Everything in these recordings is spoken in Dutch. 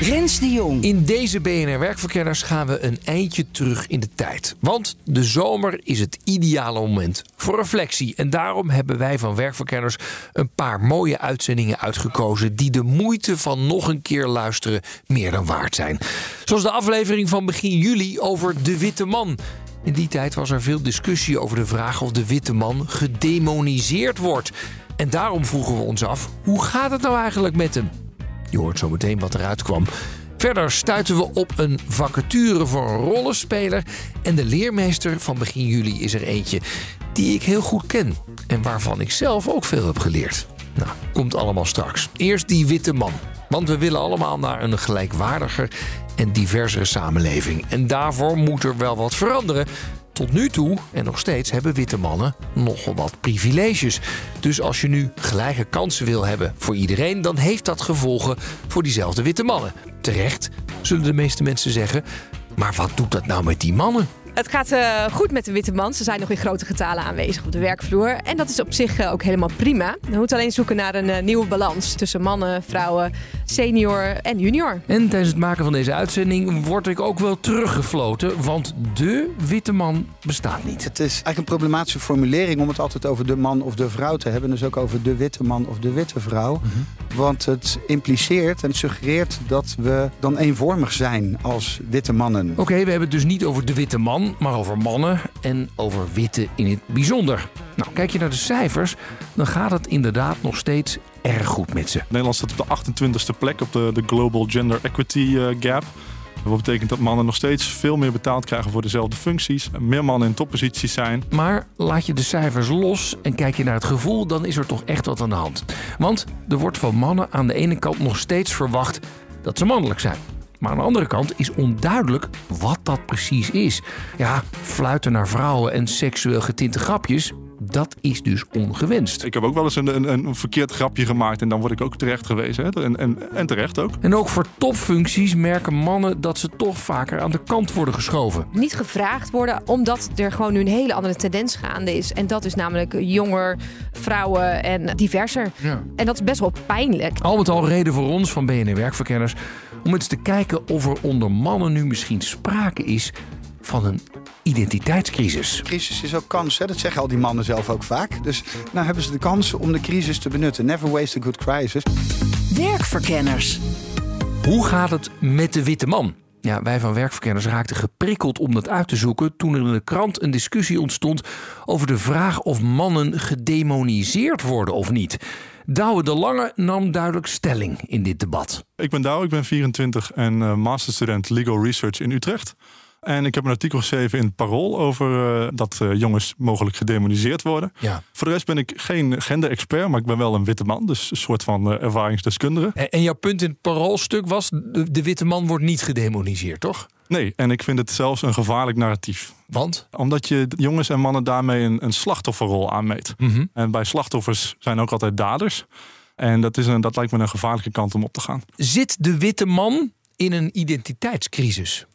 Rens de Jong. In deze BNR Werkverkenners gaan we een eindje terug in de tijd. Want de zomer is het ideale moment voor reflectie. En daarom hebben wij van Werkverkenners een paar mooie uitzendingen uitgekozen... die de moeite van nog een keer luisteren meer dan waard zijn. Zoals de aflevering van begin juli over de witte man... In die tijd was er veel discussie over de vraag of de witte man gedemoniseerd wordt. En daarom vroegen we ons af: hoe gaat het nou eigenlijk met hem? Je hoort zo meteen wat eruit kwam. Verder stuiten we op een vacature voor een rollenspeler. En de leermeester van begin juli is er eentje die ik heel goed ken. En waarvan ik zelf ook veel heb geleerd. Nou, komt allemaal straks. Eerst die witte man. Want we willen allemaal naar een gelijkwaardiger en diversere samenleving. En daarvoor moet er wel wat veranderen. Tot nu toe, en nog steeds, hebben witte mannen nogal wat privileges. Dus als je nu gelijke kansen wil hebben voor iedereen, dan heeft dat gevolgen voor diezelfde witte mannen. Terecht, zullen de meeste mensen zeggen. Maar wat doet dat nou met die mannen? Het gaat uh, goed met de witte man. Ze zijn nog in grote getalen aanwezig op de werkvloer. En dat is op zich uh, ook helemaal prima. We moeten alleen zoeken naar een uh, nieuwe balans tussen mannen, vrouwen, senior en junior. En tijdens het maken van deze uitzending word ik ook wel teruggefloten. Want de witte man bestaat niet. Het is eigenlijk een problematische formulering om het altijd over de man of de vrouw te hebben. Dus ook over de witte man of de witte vrouw. Mm -hmm. Want het impliceert en suggereert dat we dan eenvormig zijn als witte mannen. Oké, okay, we hebben het dus niet over de witte man, maar over mannen en over witte in het bijzonder. Nou, kijk je naar de cijfers, dan gaat het inderdaad nog steeds erg goed met ze. Nederland staat op de 28e plek op de, de Global Gender Equity uh, Gap. Dat betekent dat mannen nog steeds veel meer betaald krijgen voor dezelfde functies. Meer mannen in topposities zijn. Maar laat je de cijfers los en kijk je naar het gevoel, dan is er toch echt wat aan de hand. Want er wordt van mannen aan de ene kant nog steeds verwacht dat ze mannelijk zijn. Maar aan de andere kant is onduidelijk wat dat precies is. Ja, fluiten naar vrouwen en seksueel getinte grapjes, dat is dus ongewenst. Ik heb ook wel eens een, een, een verkeerd grapje gemaakt en dan word ik ook terecht gewezen. Hè? En, en, en terecht ook. En ook voor topfuncties merken mannen dat ze toch vaker aan de kant worden geschoven. Niet gevraagd worden omdat er gewoon nu een hele andere tendens gaande is. En dat is namelijk jonger, vrouwen en diverser. Ja. En dat is best wel pijnlijk. Al met al reden voor ons van BNR Werkverkenners om eens te kijken of er onder mannen nu misschien sprake is van een identiteitscrisis. Crisis is ook kans, hè? dat zeggen al die mannen zelf ook vaak. Dus nou hebben ze de kans om de crisis te benutten. Never waste a good crisis. Werkverkenners. Hoe gaat het met de witte man? Ja, wij van Werkverkenners raakten geprikkeld om dat uit te zoeken toen er in de krant een discussie ontstond over de vraag of mannen gedemoniseerd worden of niet. Douwe de Lange nam duidelijk stelling in dit debat. Ik ben Douwe, ik ben 24 en uh, masterstudent Legal Research in Utrecht. En ik heb een artikel geschreven in het Parool over uh, dat uh, jongens mogelijk gedemoniseerd worden. Ja. Voor de rest ben ik geen gender-expert, maar ik ben wel een witte man. Dus een soort van uh, ervaringsdeskundige. En, en, jouw punt in het Paroolstuk was, de, de witte man wordt niet gedemoniseerd, toch? Nee, en ik vind het zelfs een gevaarlijk narratief. Want? Omdat je jongens en mannen daarmee een, een slachtofferrol aanmeet. Mm -hmm. En bij slachtoffers zijn ook altijd daders. En dat, is een, dat lijkt me een gevaarlijke kant om op te gaan. Zit de witte man in een identiteitscrisis?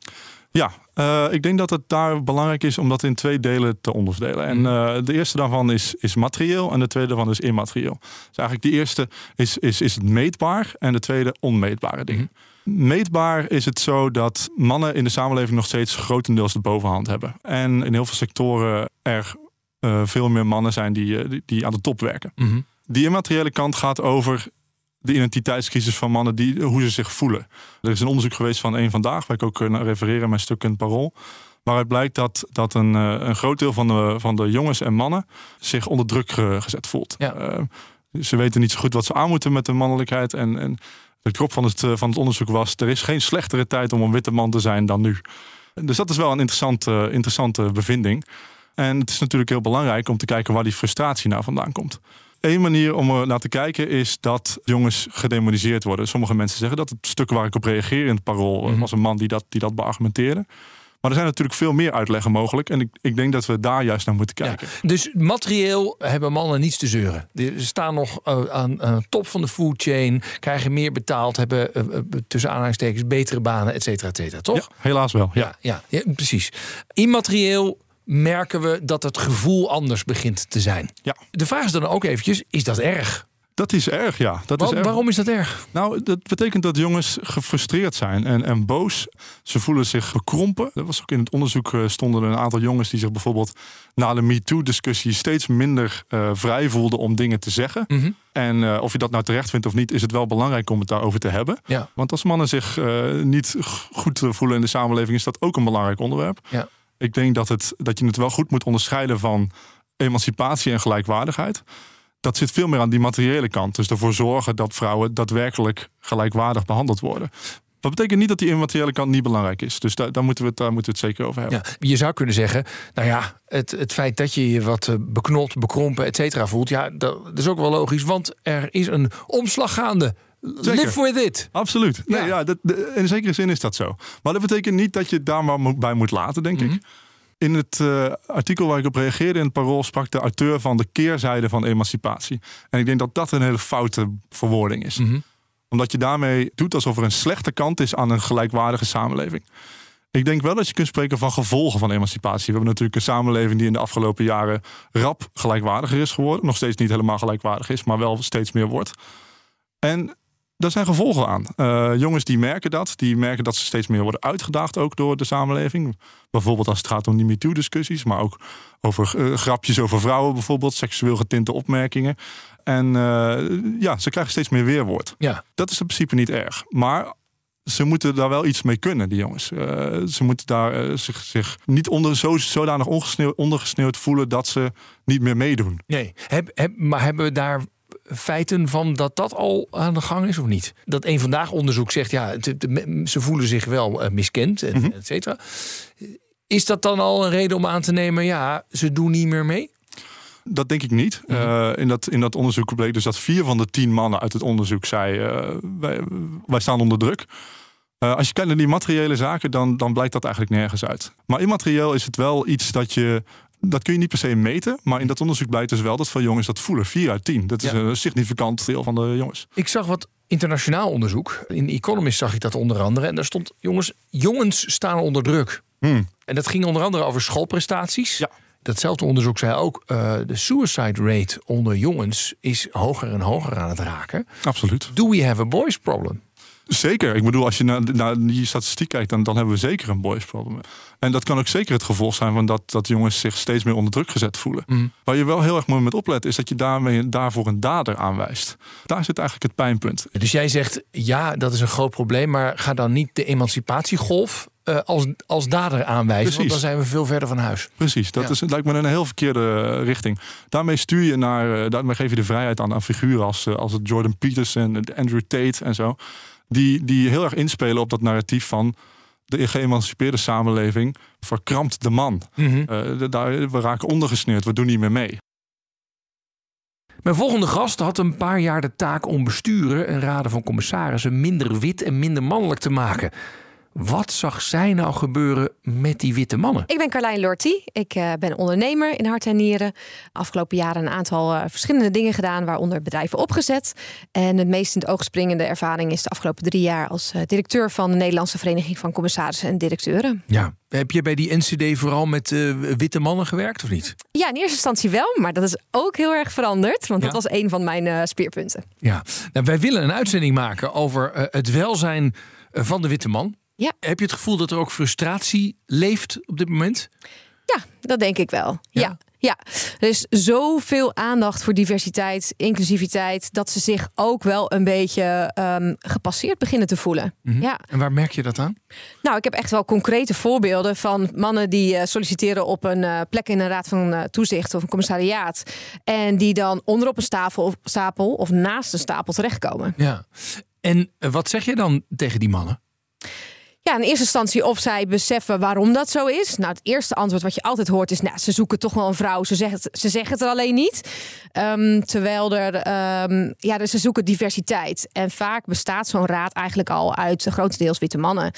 Ja, uh, ik denk dat het daar belangrijk is om dat in twee delen te onderverdelen. En uh, de eerste daarvan is, is materieel en de tweede daarvan is immaterieel. Dus eigenlijk de eerste is, is, is het meetbaar en de tweede onmeetbare dingen. Mm. Meetbaar is het zo dat mannen in de samenleving nog steeds grotendeels de bovenhand hebben. En in heel veel sectoren er uh, veel meer mannen zijn die, die, die aan de top werken. Mm -hmm. Die immateriële kant gaat over de identiteitscrisis van mannen, die, hoe ze zich voelen. Er is een onderzoek geweest van één vandaag, waar ik ook uh, refereren in mijn stuk in het Parool. Waaruit blijkt dat, dat een, uh, een groot deel van de, van de jongens en mannen zich onder druk ge, gezet voelt. Ja. Uh, ze weten niet zo goed wat ze aan moeten met de mannelijkheid. En, en de krop van het, van het onderzoek was: er is geen slechtere tijd om een witte man te zijn dan nu. Dus dat is wel een interessante, interessante bevinding. En het is natuurlijk heel belangrijk om te kijken waar die frustratie nou vandaan komt. Één manier om er naar te kijken is dat jongens gedemoniseerd worden. Sommige mensen zeggen dat. Het stuk waar ik op reageer in het parool Mhm. was een man die dat, die dat beargumenteerde. Maar er zijn natuurlijk veel meer uitleggen mogelijk. En ik, ik denk dat we daar juist naar moeten kijken. Dus materieel hebben mannen niets te zeuren. Ze staan nog eh, aan, de top van de food chain, krijgen meer betaald, hebben eh, eh, tussen aanhalingstekens betere banen, et cetera, et cetera. Toch? Ja, helaas wel. Ja. ja, ja, ja, precies. Immaterieel merken we dat het gevoel anders begint te zijn. Ja. De vraag is dan ook eventjes, is dat erg? Dat is erg, ja. Dat is erg. waarom is dat erg? Nou, dat betekent dat jongens gefrustreerd zijn en, en boos. Ze voelen zich bekrompen. Er was ook in het onderzoek eh, stonden een aantal jongens die zich bijvoorbeeld na de MeToo-discussie steeds minder eh, vrij voelden om dingen te zeggen. Mhm. En eh, of je dat nou terecht vindt of niet, is het wel belangrijk om het daarover te hebben. Ja. Want als mannen zich niet goed voelen in de samenleving, is dat ook een belangrijk onderwerp. Ja. Ik denk dat, het, dat je het wel goed moet onderscheiden van emancipatie en gelijkwaardigheid. Dat zit veel meer aan die materiële kant. Dus ervoor zorgen dat vrouwen daadwerkelijk gelijkwaardig behandeld worden. Dat betekent niet dat die immateriële kant niet belangrijk is. Dus daar, moeten, we het, daar moeten we het zeker over hebben. Ja, je zou kunnen zeggen, nou ja, het, het feit dat je je wat eh, beknot, bekrompen, et cetera voelt, ja, dat, dat is ook wel logisch, want er is een omslag gaande. Live with it. Absoluut. Nee, Ja. ja. dat, de- in zekere zin is dat zo. Maar dat betekent niet dat je het daar maar bij moet laten, denk Mhm. ik. In het eh, artikel waar ik op reageerde in het Parool sprak de auteur van de keerzijde van emancipatie. En ik denk dat dat een hele foute verwoording is. Mhm. Omdat je daarmee doet alsof er een slechte kant is aan een gelijkwaardige samenleving. Ik denk wel dat je kunt spreken van gevolgen van emancipatie. We hebben natuurlijk een samenleving die in de afgelopen jaren rap gelijkwaardiger is geworden. Nog steeds niet helemaal gelijkwaardig is, maar wel steeds meer wordt. En daar zijn gevolgen aan. Eh, jongens die merken dat. Die merken dat ze steeds meer worden uitgedaagd ook door de samenleving. Bijvoorbeeld als het gaat om die MeToo-discussies. Maar ook over eh, grapjes over vrouwen bijvoorbeeld. Seksueel getinte opmerkingen. En eh, ja, ze krijgen steeds meer weerwoord. Ja. Dat is in principe niet erg. Maar ze moeten daar wel iets mee kunnen, die jongens. Ze moeten daar zich, zich niet onder, zo, zodanig ongesneeuwd, ondergesneeuwd voelen dat ze niet meer meedoen. Nee, heb, heb, maar hebben we daar feiten van dat dat al aan de gang is of niet? Dat een vandaag onderzoek zegt, ja, ze voelen zich wel eh, miskend, en, Mhm. et cetera. Is dat dan al een reden om aan te nemen, ja, ze doen niet meer mee? Dat denk ik niet. Eh, in, dat, in dat onderzoek bleek dus dat vier van de tien mannen uit het onderzoek zei: eh, wij, wij staan onder druk. Als je kijkt naar die materiële zaken, dan, dan blijkt dat eigenlijk nergens uit. Maar immaterieel is het wel iets dat je. Dat kun je niet per se meten. Maar in dat onderzoek blijkt dus wel dat veel jongens dat voelen. 4 uit 10. Dat is Ja. een significant deel van de jongens. Ik zag wat internationaal onderzoek. In Economist zag ik dat onder andere. En daar stond, jongens, jongens staan onder druk. Hmm. En dat ging onder andere over schoolprestaties. Ja. Datzelfde onderzoek zei ook, eh, de suicide rate onder jongens is hoger en hoger aan het raken. Absoluut. Do we have a boys problem? Zeker. Ik bedoel, als je naar, naar die statistiek kijkt, dan, dan hebben we zeker een boys problem. En dat kan ook zeker het gevolg zijn van dat, dat jongens zich steeds meer onder druk gezet voelen. Mhm. Waar je wel heel erg moet met opletten, is dat je daarmee, daarvoor een dader aanwijst. Daar zit eigenlijk het pijnpunt. Dus jij zegt, ja, dat is een groot probleem, maar ga dan niet de emancipatiegolf eh, als, als dader aanwijzen, want Precies. dan zijn we veel verder van huis. Precies, dat Ja. is, lijkt me een heel verkeerde eh, richting. Daarmee stuur je naar, eh, daarmee geef je de vrijheid aan, aan figuren als, als het Jordan Peterson, Andrew Tate en zo. Die, die heel erg inspelen op dat narratief van de geëmancipeerde samenleving verkrampt de man. Eh, de- daar, we raken ondergesneeuwd, we doen niet meer mee. Mijn volgende gast had een paar jaar de taak om besturen en raden van commissarissen minder wit en minder mannelijk te maken. Wat zag zij nou gebeuren met die witte mannen? Ik ben Carlijn Lorty. Ik eh, ben ondernemer in hart en nieren. Afgelopen jaren een aantal eh, verschillende dingen gedaan, waaronder bedrijven opgezet. En het meest in het oog springende ervaring is de afgelopen drie jaar als eh, directeur van de Nederlandse Vereniging van Commissarissen en Directeuren. Ja. Heb je bij die NCD vooral met witte mannen gewerkt of niet? Ja, in eerste instantie wel, maar dat is ook heel erg veranderd. Want dat was een van mijn speerpunten. Ja. Nou, wij willen een uitzending maken over het welzijn van de witte man. Ja. Heb je het gevoel dat er ook frustratie leeft op dit moment? Ja, dat denk ik wel. Ja? Ja. ja. Er is zoveel aandacht voor diversiteit, inclusiviteit, dat ze zich ook wel een beetje ehm, gepasseerd beginnen te voelen. Ja. En waar merk je dat aan? Nou, ik heb echt wel concrete voorbeelden van mannen die eh, solliciteren op een eh, plek in een raad van eh, toezicht of een commissariaat. En die dan onderop een stapel of, stapel of naast een stapel terechtkomen. Ja. En wat zeg je dan tegen die mannen? Ja, in eerste instantie of zij beseffen waarom dat zo is. Nou, het eerste antwoord wat je altijd hoort is... nou, ze zoeken toch wel een vrouw, ze zeggen ze zeggen het er alleen niet. Ehm, terwijl er, ehm, ja, dus ze zoeken diversiteit. En vaak bestaat zo'n raad eigenlijk al uit grotendeels witte mannen.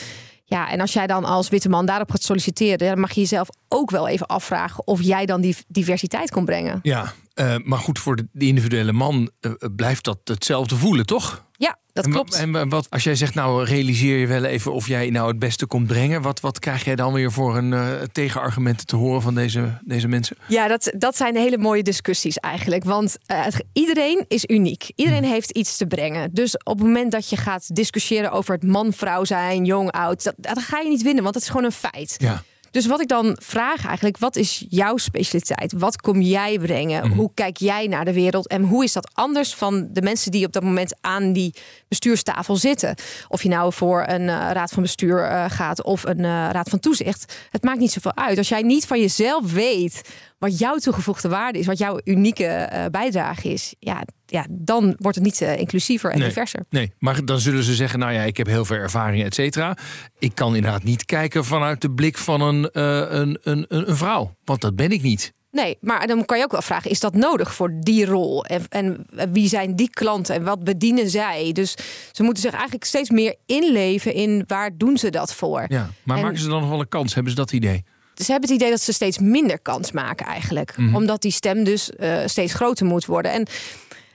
Ja, en als jij dan als witte man daarop gaat solliciteren... dan mag je jezelf ook wel even afvragen... of jij dan die diversiteit kon brengen. Ja, eh, maar goed, voor de, de individuele man eh, blijft dat hetzelfde voelen, toch? Ja, dat En klopt. En wat, als jij zegt, nou realiseer je wel even of jij nou het beste komt brengen. Wat, wat krijg jij dan weer voor een eh, tegenargumenten te horen van deze, deze mensen? Ja, dat, dat zijn hele mooie discussies eigenlijk. Want eh, het- iedereen is uniek. Iedereen heeft iets te brengen. Dus op het moment dat je gaat discussiëren over het man-vrouw zijn, jong, oud, dat, dat ga je niet winnen, want het is gewoon een feit. Ja. Dus wat ik dan vraag eigenlijk, wat is jouw specialiteit? Wat kom jij brengen? Hoe kijk jij naar de wereld? En hoe is dat anders van de mensen die op dat moment aan die bestuurstafel zitten? Of je nou voor een eh, raad van bestuur eh, gaat of een eh, raad van toezicht. Het maakt niet zoveel uit. Als jij niet van jezelf weet wat jouw toegevoegde waarde is, wat jouw unieke bijdrage is, ja, ja, dan wordt het niet eh, inclusiever en Nee. diverser. Nee, maar dan zullen ze zeggen, nou ja, ik heb heel veel ervaring, et cetera. Ik kan inderdaad niet kijken vanuit de blik van een, eh, een, een, een een vrouw. Want dat ben ik niet. Nee, maar dan kan je ook wel vragen: is dat nodig voor die rol? En, en wie zijn die klanten en wat bedienen zij? Dus ze moeten zich eigenlijk steeds meer inleven in waar doen ze dat voor. Ja. Maar En- maken ze dan nog wel een kans? Hebben ze dat idee? Ze hebben het idee dat ze steeds minder kans maken eigenlijk, Mhm. omdat die stem dus eh, steeds groter moet worden. En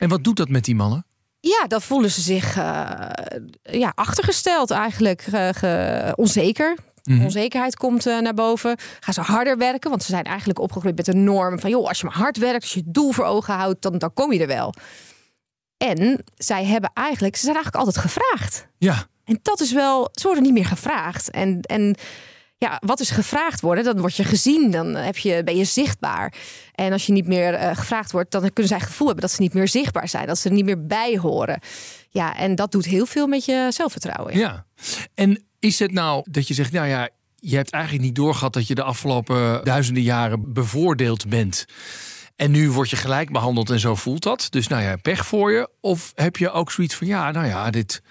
En wat doet dat met die mannen? ja, dan voelen ze zich eh, ja, achtergesteld eigenlijk, eh, ge- onzeker. Mhm. Onzekerheid komt eh, naar boven. Gaan ze harder werken? Want ze zijn eigenlijk opgegroeid met de norm van... joh, als je maar hard werkt, als je het doel voor ogen houdt... dan, dan kom je er wel. En zij hebben eigenlijk... ze zijn eigenlijk altijd gevraagd. Ja, En dat is wel... ze worden niet meer gevraagd. En, en ja, wat is gevraagd worden? Dan word je gezien, dan heb je, ben je zichtbaar. En als je niet meer eh, gevraagd wordt... dan kunnen zij het gevoel hebben dat ze niet meer zichtbaar zijn. Dat ze er niet meer bij horen. Ja, en dat doet heel veel met je zelfvertrouwen. ja. En is het nou dat je zegt, nou ja, je hebt eigenlijk niet doorgehad dat je de afgelopen duizenden jaren bevoordeeld bent. En nu word je gelijk behandeld en zo voelt dat. Dus nou ja, pech voor je. Of heb je ook zoiets van, ja, nou ja, dit,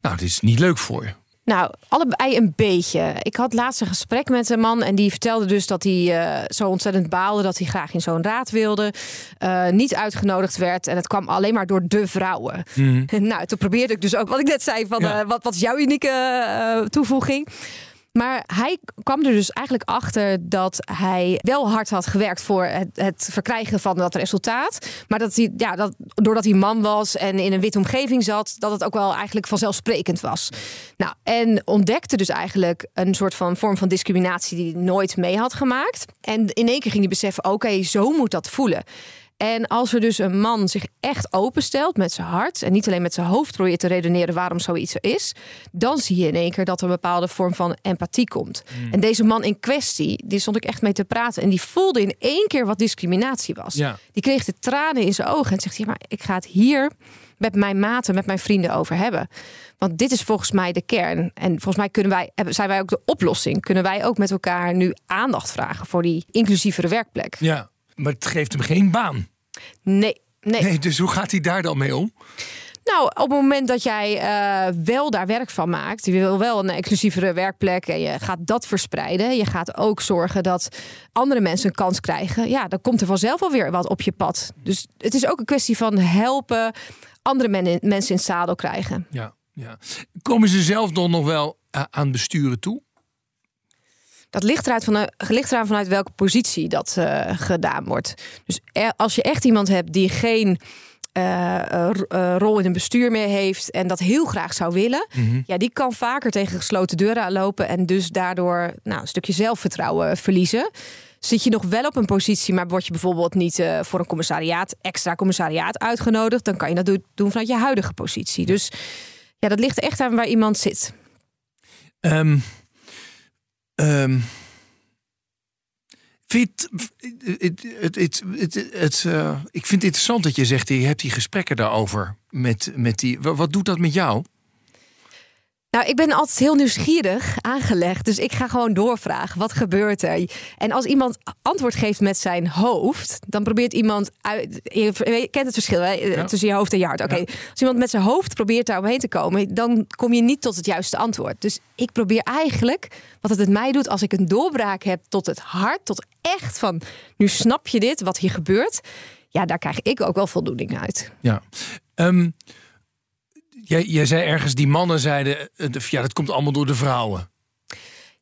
nou, dit is niet leuk voor je. Nou, allebei een beetje. Ik had laatst een gesprek met een man en die vertelde dus dat hij eh, zo ontzettend baalde dat hij graag in zo'n raad wilde, eh, niet uitgenodigd werd en het kwam alleen maar door de vrouwen. nou, toen probeerde ik dus ook wat ik net zei van Ja. eh, wat, wat is jouw unieke toevoeging? Maar hij kwam er dus eigenlijk achter dat hij wel hard had gewerkt voor het, het verkrijgen van dat resultaat. Maar dat hij, ja, dat, doordat hij man was en in een witte omgeving zat, dat het ook wel eigenlijk vanzelfsprekend was. Nou, en ontdekte dus eigenlijk een soort van vorm van discriminatie die hij nooit mee had gemaakt. En in één keer ging hij beseffen: oké, zo moet dat voelen. En als er dus een man zich echt openstelt met zijn hart en niet alleen met zijn hoofd probeert te redeneren waarom zoiets er is, dan zie je in één keer dat er een bepaalde vorm van empathie komt. En deze man in kwestie, die stond ik echt mee te praten en die voelde in één keer wat discriminatie was. Ja. Die kreeg de tranen in zijn ogen en zegt: ja, maar ik ga het hier met mijn maten, met mijn vrienden over hebben. Want dit is volgens mij de kern. En volgens mij kunnen wij, zijn wij ook de oplossing. Kunnen wij ook met elkaar nu aandacht vragen voor die inclusievere werkplek? Ja, maar het geeft hem geen baan. Nee, nee. Nee, dus hoe gaat hij daar dan mee om? Nou, op het moment dat jij eh, wel daar werk van maakt, je wil wel een exclusievere werkplek en je gaat dat verspreiden, je gaat ook zorgen dat andere mensen een kans krijgen, ja, dan komt er vanzelf alweer wat op je pad. Dus het is ook een kwestie van helpen andere men- mensen in het zadel krijgen. Ja, ja. Komen ze zelf dan nog wel eh, aan besturen toe? Dat ligt, eruit van, ligt eraan vanuit welke positie dat eh, gedaan wordt. Dus er- als je echt iemand hebt die geen eh, eh, ro- rol in een bestuur meer heeft en dat heel graag zou willen, ja, die kan vaker tegen gesloten deuren aanlopen en dus daardoor nou, een stukje zelfvertrouwen verliezen. Zit je nog wel op een positie, maar word je bijvoorbeeld niet voor een commissariaat, extra commissariaat uitgenodigd, dan kan je dat do- doen vanuit je huidige positie. Dus ja, dat ligt echt aan waar iemand zit. Ehm, ehm, vind eh, ik vind het interessant dat je zegt, je hebt die gesprekken daarover met, met die. wa- Wat doet dat met jou? Nou, ik ben altijd heel nieuwsgierig aangelegd. Dus ik ga gewoon doorvragen. Wat gebeurt er? En als iemand antwoord geeft met zijn hoofd, dan probeert iemand uit. Je kent het verschil hè? tussen je hoofd en je hart. Oké, als iemand met zijn hoofd probeert daar omheen te komen, dan kom je niet tot het juiste antwoord. Dus ik probeer eigenlijk wat het met mij doet als ik een doorbraak heb tot het hart, tot echt van nu snap je dit, wat hier gebeurt. Ja, daar krijg ik ook wel voldoening uit. Ja. Ehm, jij, jij zei ergens, die mannen zeiden, eh, ja, dat komt allemaal door de vrouwen.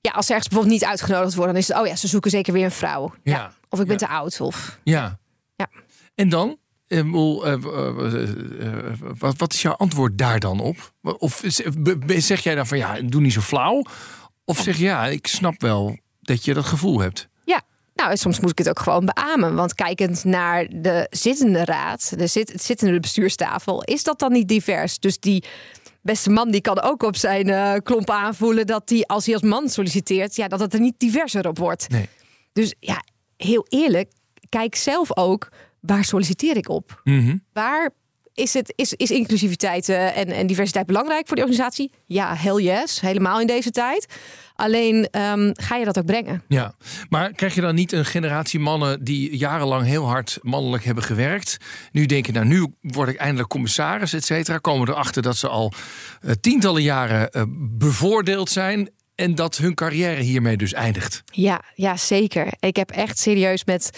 Ja, als ze ergens bijvoorbeeld niet uitgenodigd worden, dan is het, oh ja, ze zoeken zeker weer een vrouw. Ja. Of ik ben Ja. te oud. Of Ja. Ja. En dan? Eh, eh, wat, is jouw antwoord daar dan op? Of zeg jij dan van ja, doe niet zo flauw? Of zeg je ja, ik snap wel dat je dat gevoel hebt. Nou, soms moet ik het ook gewoon beamen. Want kijkend naar de zittende raad, de zit, het zittende bestuurstafel, is dat dan niet divers? Dus die beste man die kan ook op zijn eh klomp aanvoelen dat hij als hij als man solliciteert, ja, dat het er niet diverser op wordt. Nee. Dus ja, heel eerlijk, kijk zelf ook waar solliciteer ik op? Mhm. Waar is, het, is, is inclusiviteit eh, en, en diversiteit belangrijk voor de organisatie? Ja, hell yes, helemaal in deze tijd. Alleen ehm, ga je dat ook brengen? Ja, maar krijg je dan niet een generatie mannen die jarenlang heel hard mannelijk hebben gewerkt? Nu denken, nou nu word ik eindelijk commissaris, et cetera. Komen erachter dat ze al eh, tientallen jaren eh, bevoordeeld zijn. En dat hun carrière hiermee dus eindigt. Ja, ja, zeker. Ik heb echt serieus met,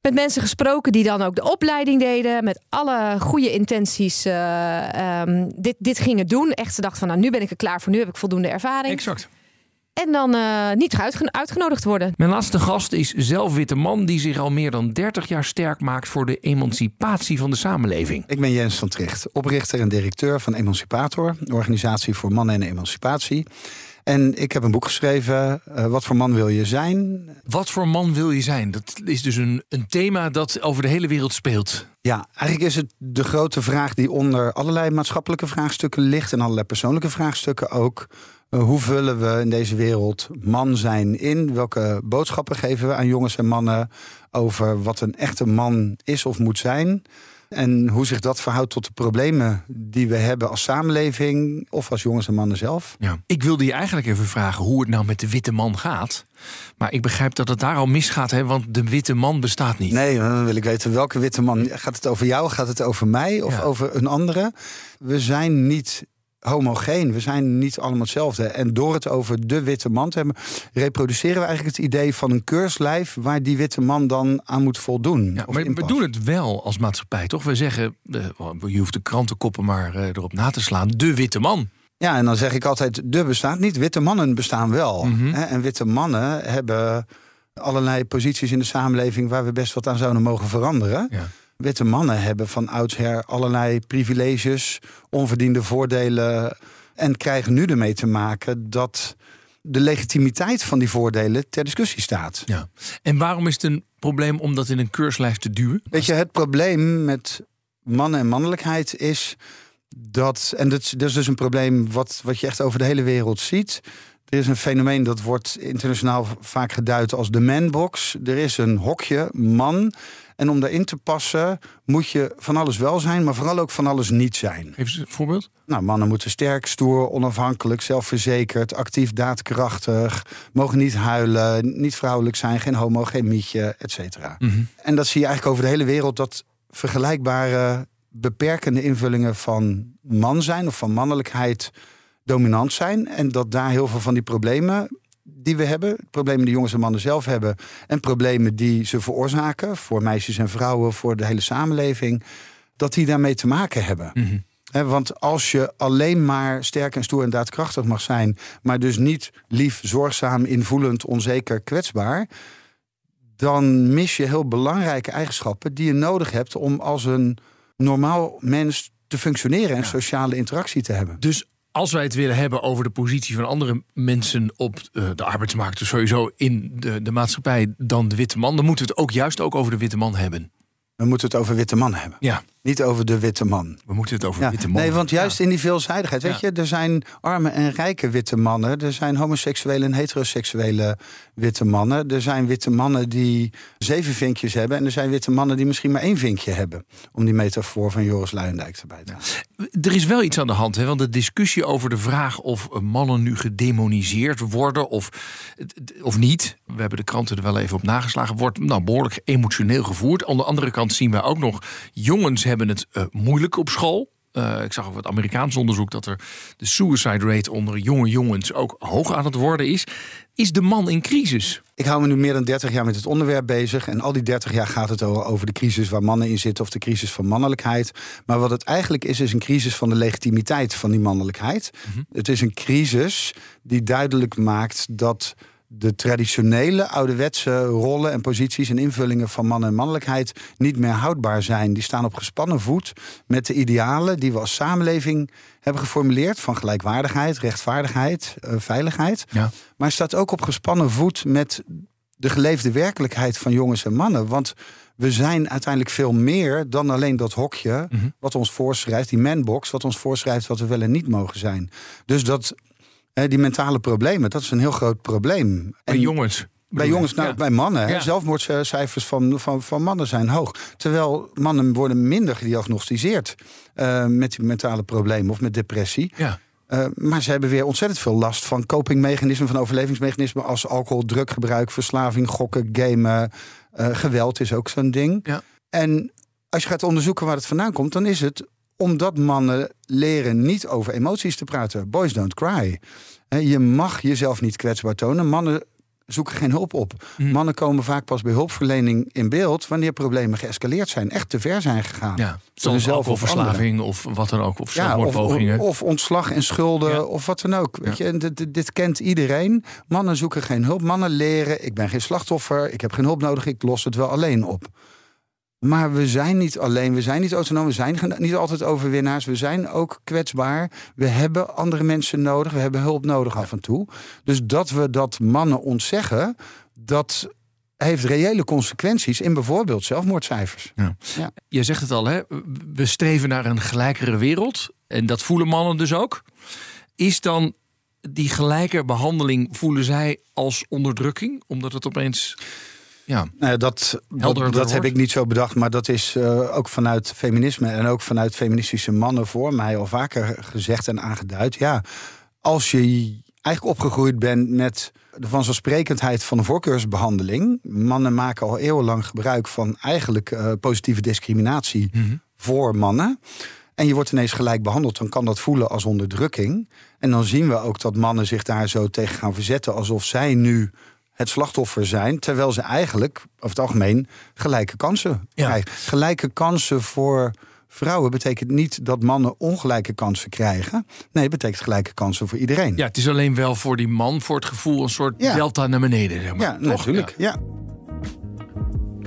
met mensen gesproken die dan ook de opleiding deden. Met alle goede intenties eh, ehm, dit, dit gingen doen. Echt, ze dachten van nou, nu ben ik er klaar voor. Nu heb ik voldoende ervaring. Exact. En dan eh, niet uitge- uitgenodigd worden. Mijn laatste gast is zelf witte man die zich al meer dan 30 jaar sterk maakt voor de emancipatie van de samenleving. Ik ben Jens van Tricht, oprichter en directeur van Emancipator, een organisatie voor mannen en emancipatie. En ik heb een boek geschreven, eh, Wat voor man wil je zijn? Wat voor man wil je zijn? Dat is dus een, een thema dat over de hele wereld speelt. Ja, eigenlijk is het de grote vraag die onder allerlei maatschappelijke vraagstukken ligt en allerlei persoonlijke vraagstukken ook. Eh, hoe vullen we in deze wereld man zijn in? Welke boodschappen geven we aan jongens en mannen over wat een echte man is of moet zijn? En hoe zich dat verhoudt tot de problemen die we hebben als samenleving of als jongens en mannen zelf. Ja. Ik wilde je eigenlijk even vragen hoe het nou met de witte man gaat. Maar ik begrijp dat het daar al misgaat, hè? want de witte man bestaat niet. Nee, dan wil ik weten welke witte man. Gaat het over jou? Gaat het over mij of Ja. over een andere? We zijn niet homogeen. We zijn niet allemaal hetzelfde. En door het over de witte man te hebben, reproduceren we eigenlijk het idee van een keurslijf waar die witte man dan aan moet voldoen. Ja, maar we doen het wel als maatschappij, toch? We zeggen, je hoeft de krantenkoppen maar eh, erop na te slaan. De witte man. Ja, en dan zeg ik altijd: de bestaat niet. Witte mannen bestaan wel. Mhm. En witte mannen hebben allerlei posities in de samenleving waar we best wat aan zouden mogen veranderen. Ja. Witte mannen hebben van oudsher allerlei privileges, onverdiende voordelen. En krijgen nu ermee te maken dat de legitimiteit van die voordelen ter discussie staat. Ja. En waarom is het een probleem om dat in een keurslijf te duwen? Weet je, het probleem met mannen en mannelijkheid is dat. En dat, is- dat is dus een probleem wat, wat je echt over de hele wereld ziet. Er is een fenomeen dat wordt internationaal vaak geduid als de manbox. Er is een hokje, man. En om daarin te passen moet je van alles wel zijn, maar vooral ook van alles niet zijn. Geef eens een voorbeeld. Nou, mannen moeten sterk, stoer, onafhankelijk, zelfverzekerd, actief, daadkrachtig, mogen niet huilen, niet vrouwelijk zijn, geen homo, geen mietje, et cetera. En dat zie je eigenlijk over de hele wereld dat vergelijkbare beperkende invullingen van man zijn of van mannelijkheid dominant zijn. En dat daar heel veel van die problemen die we hebben, problemen die jongens en mannen zelf hebben, en problemen die ze veroorzaken voor meisjes en vrouwen, voor de hele samenleving, dat die daarmee te maken hebben. Hè, want als je alleen maar sterk en stoer en daadkrachtig mag zijn, maar dus niet lief, zorgzaam, invoelend, onzeker, kwetsbaar, dan mis je heel belangrijke eigenschappen die je nodig hebt om als een normaal mens te functioneren en sociale interactie te hebben. Dus als wij het willen hebben over de positie van andere mensen op eh, de arbeidsmarkt, dus sowieso in de, de maatschappij, dan de witte man, dan moeten we het ook juist ook over de witte man hebben. We moeten het over witte mannen hebben. Ja. Niet over de witte man. We moeten het over Ja, witte mannen. nee, want juist Ja. in die veelzijdigheid, weet je, er zijn arme en rijke witte mannen, er zijn homoseksuele en heteroseksuele witte mannen, er zijn witte mannen die zeven vinkjes hebben en er zijn witte mannen die misschien maar één vinkje hebben, om die metafoor van Joris Luijendijk erbij te halen. Er is wel iets aan de hand, hè? want de discussie over de vraag of mannen nu gedemoniseerd worden of, of niet, we hebben de kranten er wel even op nageslagen, wordt nou, behoorlijk emotioneel gevoerd. Aan de andere kant zien we ook nog, jongens hebben het eh, moeilijk op school. Eh, ik zag ook wat Amerikaans onderzoek dat er de suicide rate onder jonge jongens ook hoog aan het worden is. Is de man in crisis? Ik hou me nu meer dan 30 jaar met het onderwerp bezig. En al die 30 jaar gaat het over de crisis waar mannen in zitten of de crisis van mannelijkheid. Maar wat het eigenlijk is, is een crisis van de legitimiteit van die mannelijkheid. Het is een crisis die duidelijk maakt dat de traditionele ouderwetse rollen en posities en invullingen van man en mannelijkheid niet meer houdbaar zijn. Die staan op gespannen voet met de idealen die we als samenleving hebben geformuleerd van gelijkwaardigheid, rechtvaardigheid, eh, veiligheid. Ja. Maar staat ook op gespannen voet met de geleefde werkelijkheid van jongens en mannen. Want we zijn uiteindelijk veel meer dan alleen dat hokje wat ons voorschrijft, die manbox, wat ons voorschrijft wat we wel en niet mogen zijn. Dus dat, die mentale problemen, dat is een heel groot probleem. Bij En- jongens? bij jongens, nou, Ja. bij mannen. Hè? Ja. Zelfmoordcijfers van, van, van mannen zijn hoog. Terwijl mannen worden minder gediagnosticeerd eh, met die mentale problemen of met depressie. Ja. Eh, maar ze hebben weer ontzettend veel last van copingmechanismen, van overlevingsmechanismen als alcohol, druggebruik, verslaving, gokken, gamen. eh, geweld is ook zo'n ding. Ja. En als je gaat onderzoeken waar het vandaan komt, dan is het omdat mannen leren niet over emoties te praten. Boys don't cry. Je mag jezelf niet kwetsbaar tonen. Mannen zoeken geen hulp op. Mhm. Mannen komen vaak pas bij hulpverlening in beeld wanneer problemen geëscaleerd zijn, echt te ver zijn gegaan. Ja, hunzelf of wat dan ook, of Ja, of, of ontslag en schulden Ja. of wat dan ook. Weet je, dit- dit kent iedereen. Mannen zoeken geen hulp. Mannen leren, ik ben geen slachtoffer, ik heb geen hulp nodig, ik los het wel alleen op. Maar we zijn niet alleen, we zijn niet autonoom, we zijn niet altijd overwinnaars. We zijn ook kwetsbaar. We hebben andere mensen nodig, we hebben hulp nodig af en toe. Dus dat we dat mannen ontzeggen, dat heeft reële consequenties in bijvoorbeeld zelfmoordcijfers. Je zegt het al, hè? we streven naar een gelijkere wereld. En dat voelen mannen dus ook. Is dan die gelijke behandeling, voelen zij als onderdrukking? Omdat het opeens. Ja, Nou ja, dat, dat, dat heb ik niet zo bedacht, maar dat is eh, ook vanuit feminisme en ook vanuit feministische mannen voor mij al vaker gezegd en aangeduid. Ja, als je eigenlijk opgegroeid bent met de vanzelfsprekendheid van een voorkeursbehandeling. Mannen maken al eeuwenlang gebruik van eigenlijk eh, positieve discriminatie voor mannen. En je wordt ineens gelijk behandeld, dan kan dat voelen als onderdrukking. En dan zien we ook dat mannen zich daar zo tegen gaan verzetten alsof zij nu het slachtoffer zijn, terwijl ze eigenlijk over het algemeen gelijke kansen Ja. krijgen. Gelijke kansen voor vrouwen betekent niet dat mannen ongelijke kansen krijgen. Nee, het betekent gelijke kansen voor iedereen. ja, het is alleen wel voor die man, voor het gevoel, een soort Ja. delta naar beneden. Zeg maar. Ja, Toch? natuurlijk. Ja.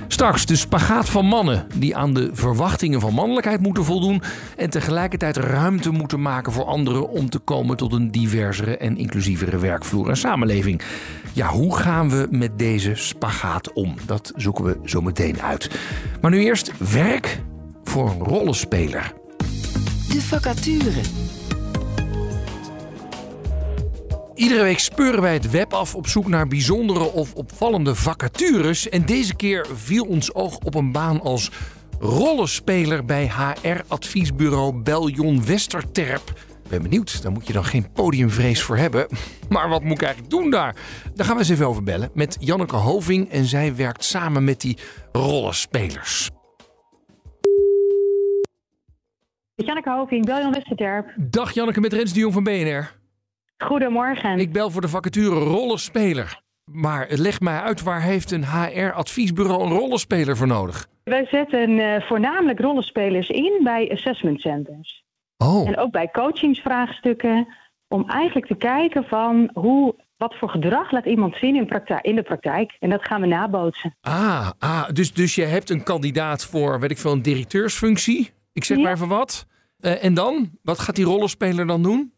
Straks de spagaat van mannen die aan de verwachtingen van mannelijkheid moeten voldoen en tegelijkertijd ruimte moeten maken voor anderen om te komen tot een diversere en inclusievere werkvloer en samenleving. Ja, hoe gaan we met deze spagaat om? Dat zoeken we zo meteen uit. Maar nu eerst werk voor een rollenspeler. De vacature. Iedere week speuren wij het web af op zoek naar bijzondere of opvallende vacatures. En deze keer viel ons oog op een baan als rollenspeler bij HR-adviesbureau Beljon Westerterp. Ik ben benieuwd, daar moet je dan geen podiumvrees voor hebben. Maar wat moet ik eigenlijk doen daar? Daar gaan we eens even over bellen met Janneke Hoving. En zij werkt samen met die rollenspelers. Janneke Hoving, Beljan Westerterp. Dag Janneke met Rens de Jong van BNR. Goedemorgen. Ik bel voor de vacature rollenspeler. Maar leg mij uit, waar heeft een HR-adviesbureau een rollenspeler voor nodig? Wij zetten eh, voornamelijk rollenspelers in bij assessment centers. Oh, En ook bij coachingsvraagstukken. Om eigenlijk te kijken van hoe, wat voor gedrag laat iemand zien in, praktijk, in de praktijk. En dat gaan we nabootsen. ah, ah dus, dus je hebt een kandidaat voor, weet ik veel, een directeursfunctie. Ik zeg Ja. maar even wat. Eh, en dan? Wat gaat die rollenspeler dan doen?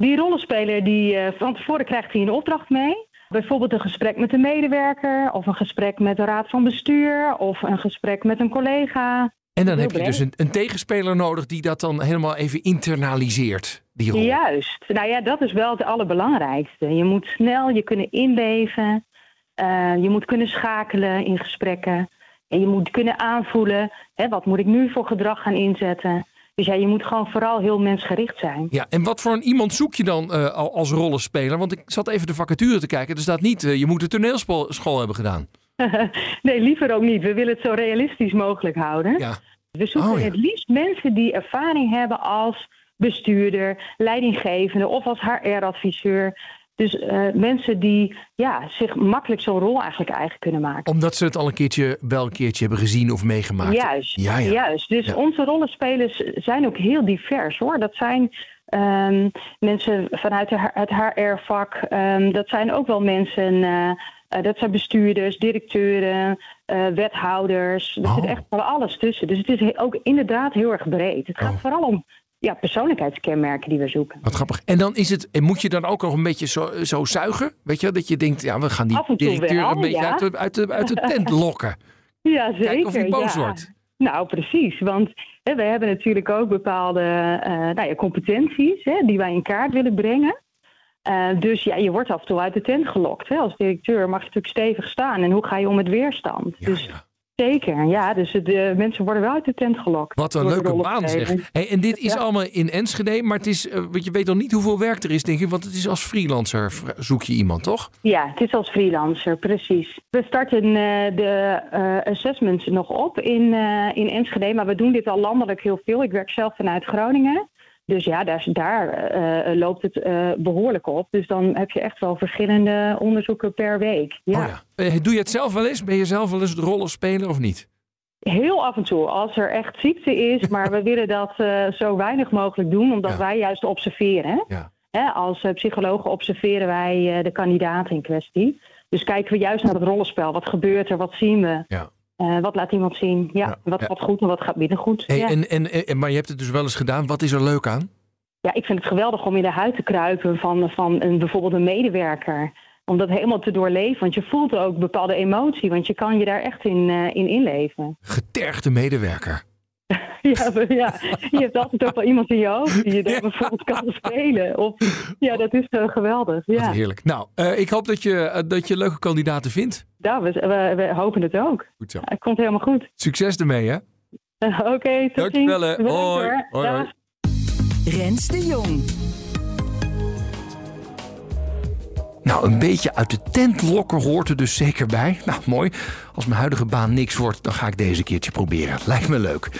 Die rollenspeler, die, eh, van tevoren krijgt hij een opdracht mee. Bijvoorbeeld een gesprek met een medewerker. Of een gesprek met de raad van bestuur. Of een gesprek met een collega. En dan heb je dus een, een tegenspeler nodig die dat dan helemaal even internaliseert, die rol. Juist. Nou ja, dat is wel het allerbelangrijkste. Je moet snel je kunnen inleven. Eh, je moet kunnen schakelen in gesprekken. En je moet kunnen aanvoelen, hè, wat moet ik nu voor gedrag gaan inzetten. Dus ja, je moet gewoon vooral heel mensgericht zijn. Ja, en wat voor een iemand zoek je dan eh, al- als rollenspeler? Want ik zat even de vacature te kijken. Er staat niet, eh, je moet een toneelschool hebben gedaan. nee, liever ook niet. We willen het zo realistisch mogelijk houden. Ja. We zoeken Oh, ja. het liefst mensen die ervaring hebben als bestuurder, leidinggevende of als HR-adviseur. Dus eh, mensen die ja, zich makkelijk zo'n rol eigenlijk eigen kunnen maken. Omdat ze het al een keertje, wel een keertje hebben gezien of meegemaakt. Juist, Ja, ja. juist. Dus Ja. onze rollenspelers zijn ook heel divers hoor. Dat zijn ehm, mensen vanuit het HR-vak. ehm, dat zijn ook wel mensen. eh, eh, dat zijn bestuurders, directeuren, wethouders. Er Oh. zit echt van alles tussen. Dus het is ook inderdaad heel erg breed. Het gaat Oh. vooral om ja, persoonlijkheidskenmerken die we zoeken. Wat grappig. En dan is het, en moet je dan ook nog een beetje zo, zo zuigen? Weet je, dat je denkt, ja, we gaan die directeur wel, een beetje ja. uit, de, uit, de, uit de tent lokken. Ja, zeker. Kijken of hij boos ja. wordt. Nou, precies. Want hè, we hebben natuurlijk ook bepaalde eh, nou ja, competenties hè, die wij in kaart willen brengen. Eh, dus ja, je wordt af en toe uit de tent gelokt. Hè. Als directeur mag je natuurlijk stevig staan. En hoe ga je om met weerstand? Ja, dus ja. Zeker, ja. Dus de mensen worden wel uit de tent gelokt. Wat een leuke baan zeg. Hey, en dit is Ja. allemaal in Enschede, maar het is, eh, want je weet nog niet hoeveel werk er is, denk ik. Want het is als freelancer zoek je iemand, toch? Ja, het is als freelancer, precies. We starten eh, de eh, assessments nog op in, eh, in Enschede, maar we doen dit al landelijk heel veel. Ik werk zelf vanuit Groningen. Dus ja, daar, daar eh, loopt het eh, behoorlijk op. Dus dan heb je echt wel verschillende onderzoeken per week. Ja. Oh ja. Eh, doe je het zelf wel eens? Ben je zelf wel eens de rollenspeler of niet? Heel af en toe, als er echt ziekte is. Maar we willen dat eh, zo weinig mogelijk doen, omdat Ja. wij juist observeren. Ja. Hè, als eh, psychologen observeren wij eh, de kandidaat in kwestie. Dus kijken we juist naar het rollenspel. Wat gebeurt er? Wat zien we? Ja. Eh, wat laat iemand zien? Ja, Ja. wat Ja. gaat goed en wat gaat minder goed? Hey, ja. en, en, en, maar je hebt het dus wel eens gedaan. Wat is er leuk aan? ja, ik vind het geweldig om in de huid te kruipen van, van een, bijvoorbeeld een medewerker. Om dat helemaal te doorleven. Want je voelt ook bepaalde emotie. Want je kan je daar echt in, eh, in inleven. Getergde medewerker. Ja, maar ja, je hebt altijd ook wel iemand in je hoofd die je dan Ja. bijvoorbeeld kan spelen. Of, ja, dat is zo geweldig. Wat Ja. heerlijk. Nou, eh, ik hoop dat je, eh, dat je leuke kandidaten vindt. Ja, we, we, we hopen het ook. Goed zo. Het komt helemaal goed. Succes ermee, hè? Oké, tot ziens. Dankjewel, Hoi. Hoi, hoi. Rens de Jong. Nou, een beetje uit de tent lokken hoort er dus zeker bij. Nou, mooi. Als mijn huidige baan niks wordt, dan ga ik deze keertje proberen. Lijkt me leuk.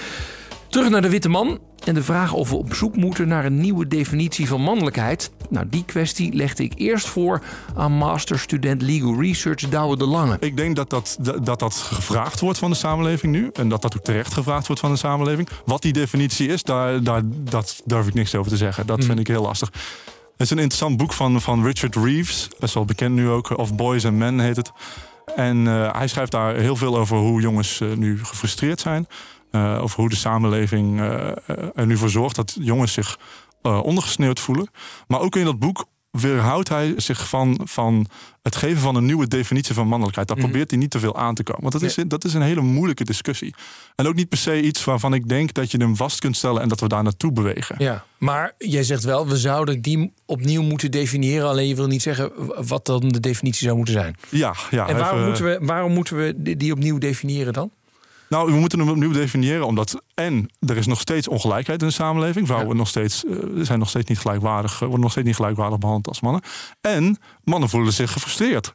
Terug naar de witte man en de vraag of we op zoek moeten naar een nieuwe definitie van mannelijkheid. Nou, die kwestie legde ik eerst voor aan masterstudent Legal Research Douwe de Lange. Ik denk dat dat, dat dat gevraagd wordt van de samenleving nu. En dat dat ook terecht gevraagd wordt van de samenleving. Wat die definitie is, daar, daar dat durf ik niks over te zeggen. Dat vind ik heel lastig. Het is een interessant boek van, van Richard Reeves. Best wel bekend nu ook. Of Boys and Men heet het. En eh, hij schrijft daar heel veel over hoe jongens eh, nu gefrustreerd zijn. Eh, over hoe de samenleving er nu voor zorgt dat jongens zich ondergesneeuwd voelen. Maar ook in dat boek weerhoudt hij zich van, van het geven van een nieuwe definitie van mannelijkheid. Daar probeert hij niet te veel aan te komen. Want dat is, dat is een hele moeilijke discussie. En ook niet per se iets waarvan ik denk dat je hem vast kunt stellen en dat we daar naartoe bewegen. Ja, maar jij zegt wel, we zouden die opnieuw moeten definiëren. Alleen je wil niet zeggen wat dan de definitie zou moeten zijn. Ja, ja. En waarom, even- moeten we, waarom moeten we die opnieuw definiëren dan? Nou, we moeten hem opnieuw definiëren, omdat en er is nog steeds ongelijkheid in de samenleving. Vrouwen Ja. nog steeds, eh, zijn nog steeds niet gelijkwaardig, eh, worden nog steeds niet gelijkwaardig behandeld als mannen. En mannen voelen zich gefrustreerd.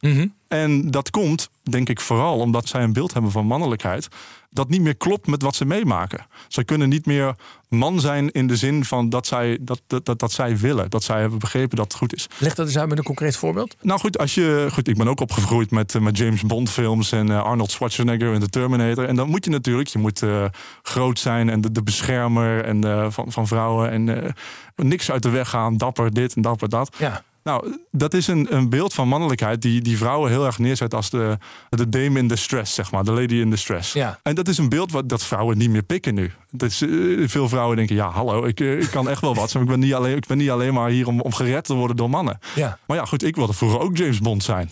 En dat komt, denk ik, vooral omdat zij een beeld hebben van mannelijkheid. Dat niet meer klopt met wat ze meemaken. Zij kunnen niet meer man zijn in de zin van dat zij, dat, dat, dat, dat zij willen. Dat zij hebben begrepen dat het goed is. Leg dat eens uit met een concreet voorbeeld. Nou goed, als je, goed ik ben ook opgegroeid met, eh, met James Bond films en eh, Arnold Schwarzenegger en de Terminator. En dan moet je natuurlijk, je moet eh, groot zijn en de, de beschermer en, van, van vrouwen. En niks uit de weg gaan, dapper dit en dapper dat. Ja. Nou, dat is een, een beeld van mannelijkheid die, die vrouwen heel erg neerzet als de, de dame in distress, zeg maar. De lady in distress. Ja. En dat is een beeld wat dat vrouwen niet meer pikken nu. Dat is, eh, veel vrouwen denken, ja, hallo, ik, eh, ik kan echt wel wat. Maar ik ben niet alleen, ik ben niet alleen maar hier om, om gered te worden door mannen. Ja. Maar ja, goed, ik wilde vroeger ook James Bond zijn.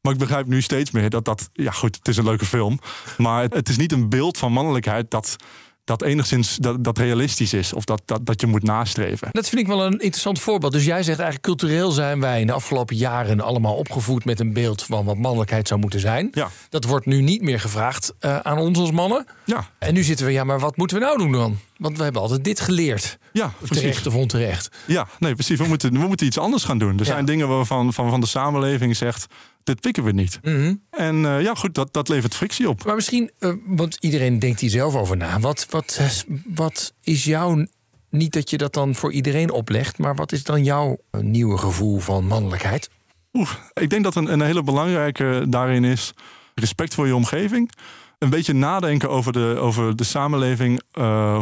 Maar ik begrijp nu steeds meer dat dat... Ja, goed, het is een leuke film. Maar het, het is niet een beeld van mannelijkheid dat, dat enigszins dat, dat realistisch is of dat, dat, dat je moet nastreven. Dat vind ik wel een interessant voorbeeld. Dus jij zegt eigenlijk cultureel zijn wij in de afgelopen jaren allemaal opgevoed met een beeld van wat mannelijkheid zou moeten zijn. Ja. Dat wordt nu niet meer gevraagd uh, aan ons als mannen. Ja. En nu zitten we, ja, maar wat moeten we nou doen dan? Want we hebben altijd dit geleerd. Ja, precies. Terecht of onterecht. Ja, nee, precies. We moeten, we moeten iets anders gaan doen. Er Ja. zijn dingen waarvan van, van de samenleving zegt, dit pikken we niet. Mhm. En eh, ja, goed, dat, dat levert frictie op. Maar misschien, eh, want iedereen denkt hier zelf over na. Wat, wat, eh, wat is jouw, niet dat je dat dan voor iedereen oplegt, maar wat is dan jouw nieuwe gevoel van mannelijkheid? Oeh, ik denk dat een, een hele belangrijke daarin is respect voor je omgeving. Een beetje nadenken over de, over de samenleving,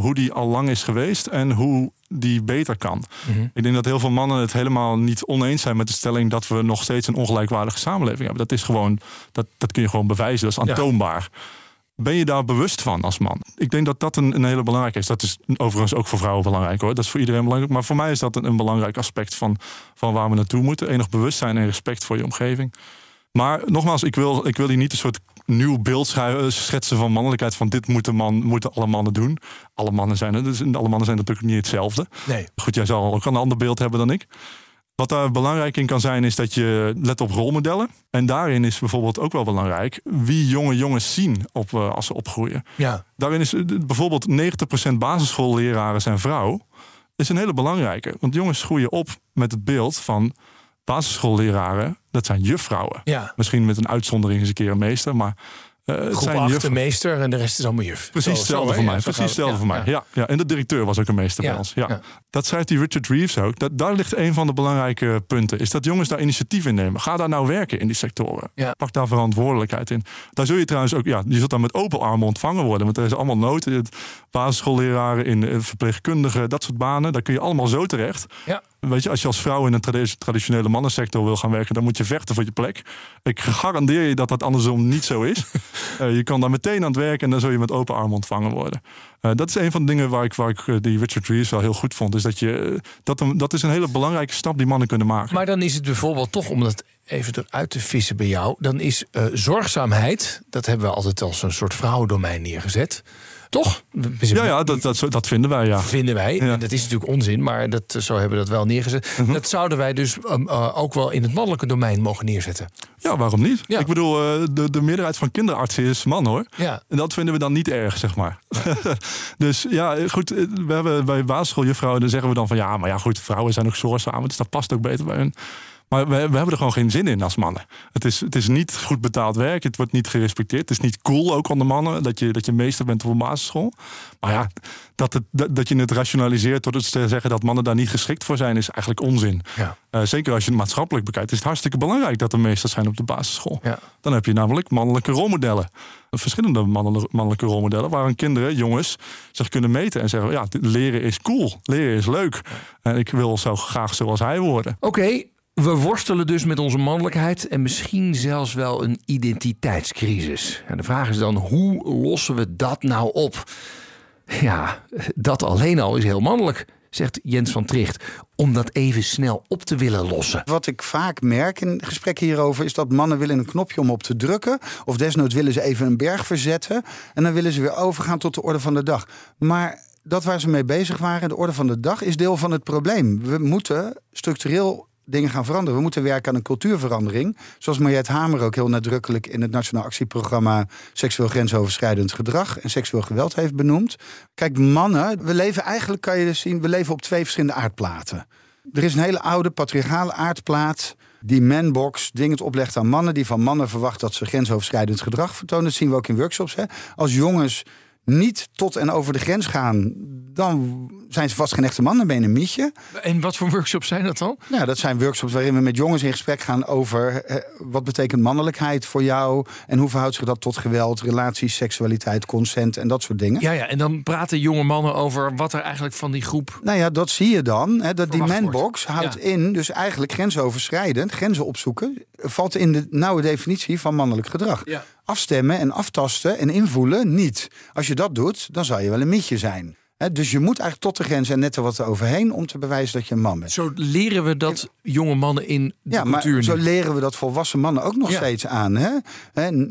hoe die al lang is geweest en hoe die beter kan. Ik denk dat heel veel mannen het helemaal niet oneens zijn met de stelling dat we nog steeds een ongelijkwaardige samenleving hebben. Dat is gewoon, dat, dat kun je gewoon bewijzen, dat is Ja. aantoonbaar. Ben je daar bewust van als man? Ik denk dat dat een, een hele belangrijke is. Dat is overigens ook voor vrouwen belangrijk hoor. Dat is voor iedereen belangrijk. Maar voor mij is dat een, een belangrijk aspect van, van waar we naartoe moeten. Enig bewustzijn en respect voor je omgeving. Maar nogmaals, ik wil, ik wil hier niet een soort nieuw beeld eh, schetsen van mannelijkheid. Van dit moeten, man, moeten alle mannen doen. Alle mannen zijn het. Dus alle mannen zijn natuurlijk niet hetzelfde. Nee. Goed, jij zal ook een ander beeld hebben dan ik. Wat daar belangrijk in kan zijn, is dat je let op rolmodellen. En daarin is bijvoorbeeld ook wel belangrijk wie jonge jongens zien op, eh, als ze opgroeien. Ja. Daarin is eh, bijvoorbeeld 90% basisschoolleraren zijn vrouw. Is een hele belangrijke. Want jongens groeien op met het beeld van basisschoolleraren. Dat zijn juffrouwen. Ja. Misschien met een uitzondering eens een keer een meester. Maar eh, het Groep zijn 8 juffrouwen. de meester en de rest is allemaal juf. Precies hetzelfde voor mij. Ja, Precies hetzelfde ja, voor mij. ja. Ja. Ja, En de directeur was ook een meester Ja, bij ons. Ja. ja. Dat schrijft die Richard Reeves ook. Dat, daar ligt een van de belangrijke punten. Is dat jongens daar initiatief in nemen. Ga daar nou werken in die sectoren. Ja. Pak daar verantwoordelijkheid in. Daar zul je trouwens ook... Ja, je zult daar met open armen ontvangen worden. Want er is allemaal nood. Basisschoolleraren, in eh, verpleegkundigen, dat soort banen. Daar kun je allemaal zo terecht. Weet je, als je als vrouw in een tradi- traditionele mannensector wil gaan werken, dan moet je vechten voor je plek. Ik garandeer je dat dat andersom niet zo is. Eh, je kan daar meteen aan het werk en dan zul je met open armen ontvangen worden. Eh, dat is een van de dingen waar ik, waar ik eh, die Richard Reeves wel heel goed vond. Is dat, je, dat, een- dat is een hele belangrijke stap die mannen kunnen maken. Maar dan is het bijvoorbeeld toch, om dat even eruit te vissen bij jou... dan is zorgzaamheid, dat hebben we altijd als een soort vrouwendomein neergezet. Toch? ja, ja dat, dat, dat vinden wij, ja. Vinden wij. Ja. En dat is natuurlijk onzin, maar dat, zo hebben we dat wel neergezet. Mhm. Dat zouden wij dus um, uh, ook wel in het mannelijke domein mogen neerzetten. Ja, waarom niet? Ja. Ik bedoel, eh, de, de meerderheid van kinderartsen is man hoor. Ja. En dat vinden we dan niet erg, zeg maar. dus ja, goed. eh, We hebben bij basisschooljuffrouwen, dan zeggen we dan van ja, maar ja, goed, vrouwen zijn ook zorgzaam, dus dat past ook beter bij hun. Maar we, we hebben er gewoon geen zin in als mannen. Het is, het is niet goed betaald werk, het wordt niet gerespecteerd. Het is niet cool ook onder mannen dat je, dat je meester bent op een basisschool. Maar ja, dat, het, dat, dat je het rationaliseert het te zeggen dat mannen daar niet geschikt voor zijn, is eigenlijk onzin. Ja. Eh, zeker als je het maatschappelijk bekijkt, is het hartstikke belangrijk dat er meesters zijn op de basisschool. Ja. Dan heb je namelijk mannelijke rolmodellen. Verschillende mannelijke, rolmodellen waarin kinderen, jongens, zich kunnen meten en zeggen: ja, leren is cool, leren is leuk. En ik wil zo graag zoals hij worden. Oké, we worstelen dus met onze mannelijkheid en misschien zelfs wel een identiteitscrisis. En de vraag is dan, hoe lossen we dat nou op? Ja, dat alleen al is heel mannelijk, zegt Jens van Tricht, om dat even snel op te willen lossen. Wat ik vaak merk in gesprekken hierover is dat mannen willen een knopje om op te drukken. Of desnoods willen ze even een berg verzetten. En dan willen ze weer overgaan tot de orde van de dag. Maar dat waar ze mee bezig waren, de orde van de dag, is deel van het probleem. We moeten structureel dingen gaan veranderen. We moeten werken aan een cultuurverandering. Zoals Mariette Hamer ook heel nadrukkelijk in het Nationaal Actieprogramma Seksueel Grensoverschrijdend Gedrag en Seksueel Geweld heeft benoemd. Kijk, mannen, we leven eigenlijk, kan je dus zien, we leven op twee verschillende aardplaten. Er is een hele oude patriarchale aardplaat die manbox dingen oplegt aan mannen, die van mannen verwacht dat ze grensoverschrijdend gedrag vertonen. Dat zien we ook in workshops. Hè. Als jongens niet tot en over de grens gaan, dan zijn ze vast geen echte mannen, ben je een mietje. En wat voor workshops zijn dat dan? Nou, dat zijn workshops waarin we met jongens in gesprek gaan over eh, wat betekent mannelijkheid voor jou en hoe verhoudt zich dat tot geweld, relaties, seksualiteit, consent en dat soort dingen. Ja, ja, en dan praten jonge mannen over wat er eigenlijk van die groep... Nou ja, dat zie je dan. Hè, dat die manbox houdt Ja. in, dus eigenlijk grensoverschrijdend, grenzen opzoeken, valt in de nauwe definitie van mannelijk gedrag. Ja. Afstemmen en aftasten en invoelen niet. Als je dat doet, dan zou je wel een mietje zijn. Dus je moet eigenlijk tot de grens en net er wat overheen om te bewijzen dat je een man bent. Zo leren we dat jonge mannen in de Ja, maar cultuur zo nu. leren we dat volwassen mannen ook nog Ja. steeds aan. Hè?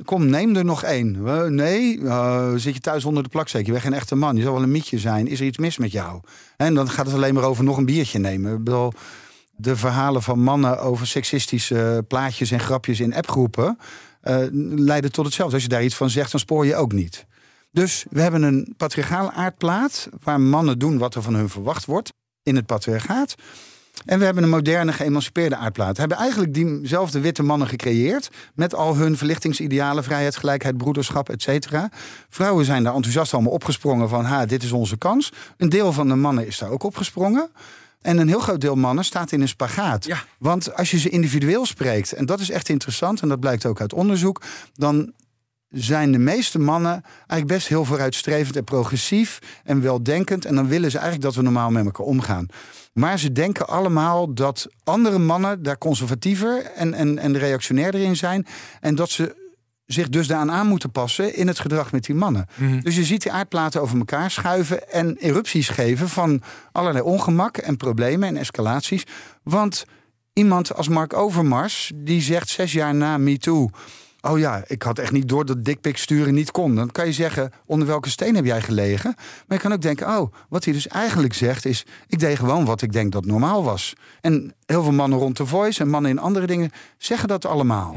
Kom, neem er nog één. Eh, nee, eh, zit je thuis onder de plaksteek. Je bent geen echte man. Je zal wel een mietje zijn. Is er iets mis met jou? En dan gaat het alleen maar over nog een biertje nemen. Ik bedoel, de verhalen van mannen over seksistische plaatjes en grapjes in appgroepen... eh, leiden tot hetzelfde. Als je daar iets van zegt, dan spoor je ook niet. Dus we hebben een patriarchale aardplaat... waar mannen doen wat er van hun verwacht wordt in het patriarchaat... En we hebben een moderne, geëmancipeerde aardplaat. We hebben eigenlijk diezelfde witte mannen gecreëerd. Met al hun verlichtingsidealen, vrijheid, gelijkheid, broederschap, et cetera. Vrouwen zijn daar enthousiast allemaal opgesprongen van... ha, dit is onze kans. Een deel van de mannen is daar ook opgesprongen. En een heel groot deel mannen staat in een spagaat. Ja. Want als je ze individueel spreekt, en dat is echt interessant... en dat blijkt ook uit onderzoek... dan zijn de meeste mannen eigenlijk best heel vooruitstrevend en progressief en weldenkend. En dan willen ze eigenlijk dat we normaal met elkaar omgaan. Maar ze denken allemaal dat andere mannen daar conservatiever en, en, en reactionairder in zijn. En dat ze zich dus daaraan aan moeten passen in het gedrag met die mannen. Dus je ziet die aardplaten over elkaar schuiven en erupties geven van allerlei ongemak en problemen en escalaties. Want iemand als Mark Overmars, die zegt zes jaar na MeToo... Oh ja, ik had echt niet door dat dikpik sturen niet kon. Dan kan je zeggen, onder welke steen heb jij gelegen? Maar je kan ook denken, oh, wat hij dus eigenlijk zegt is... ik deed gewoon wat ik denk dat normaal was. En heel veel mannen rond de Voice en mannen in andere dingen... zeggen dat allemaal.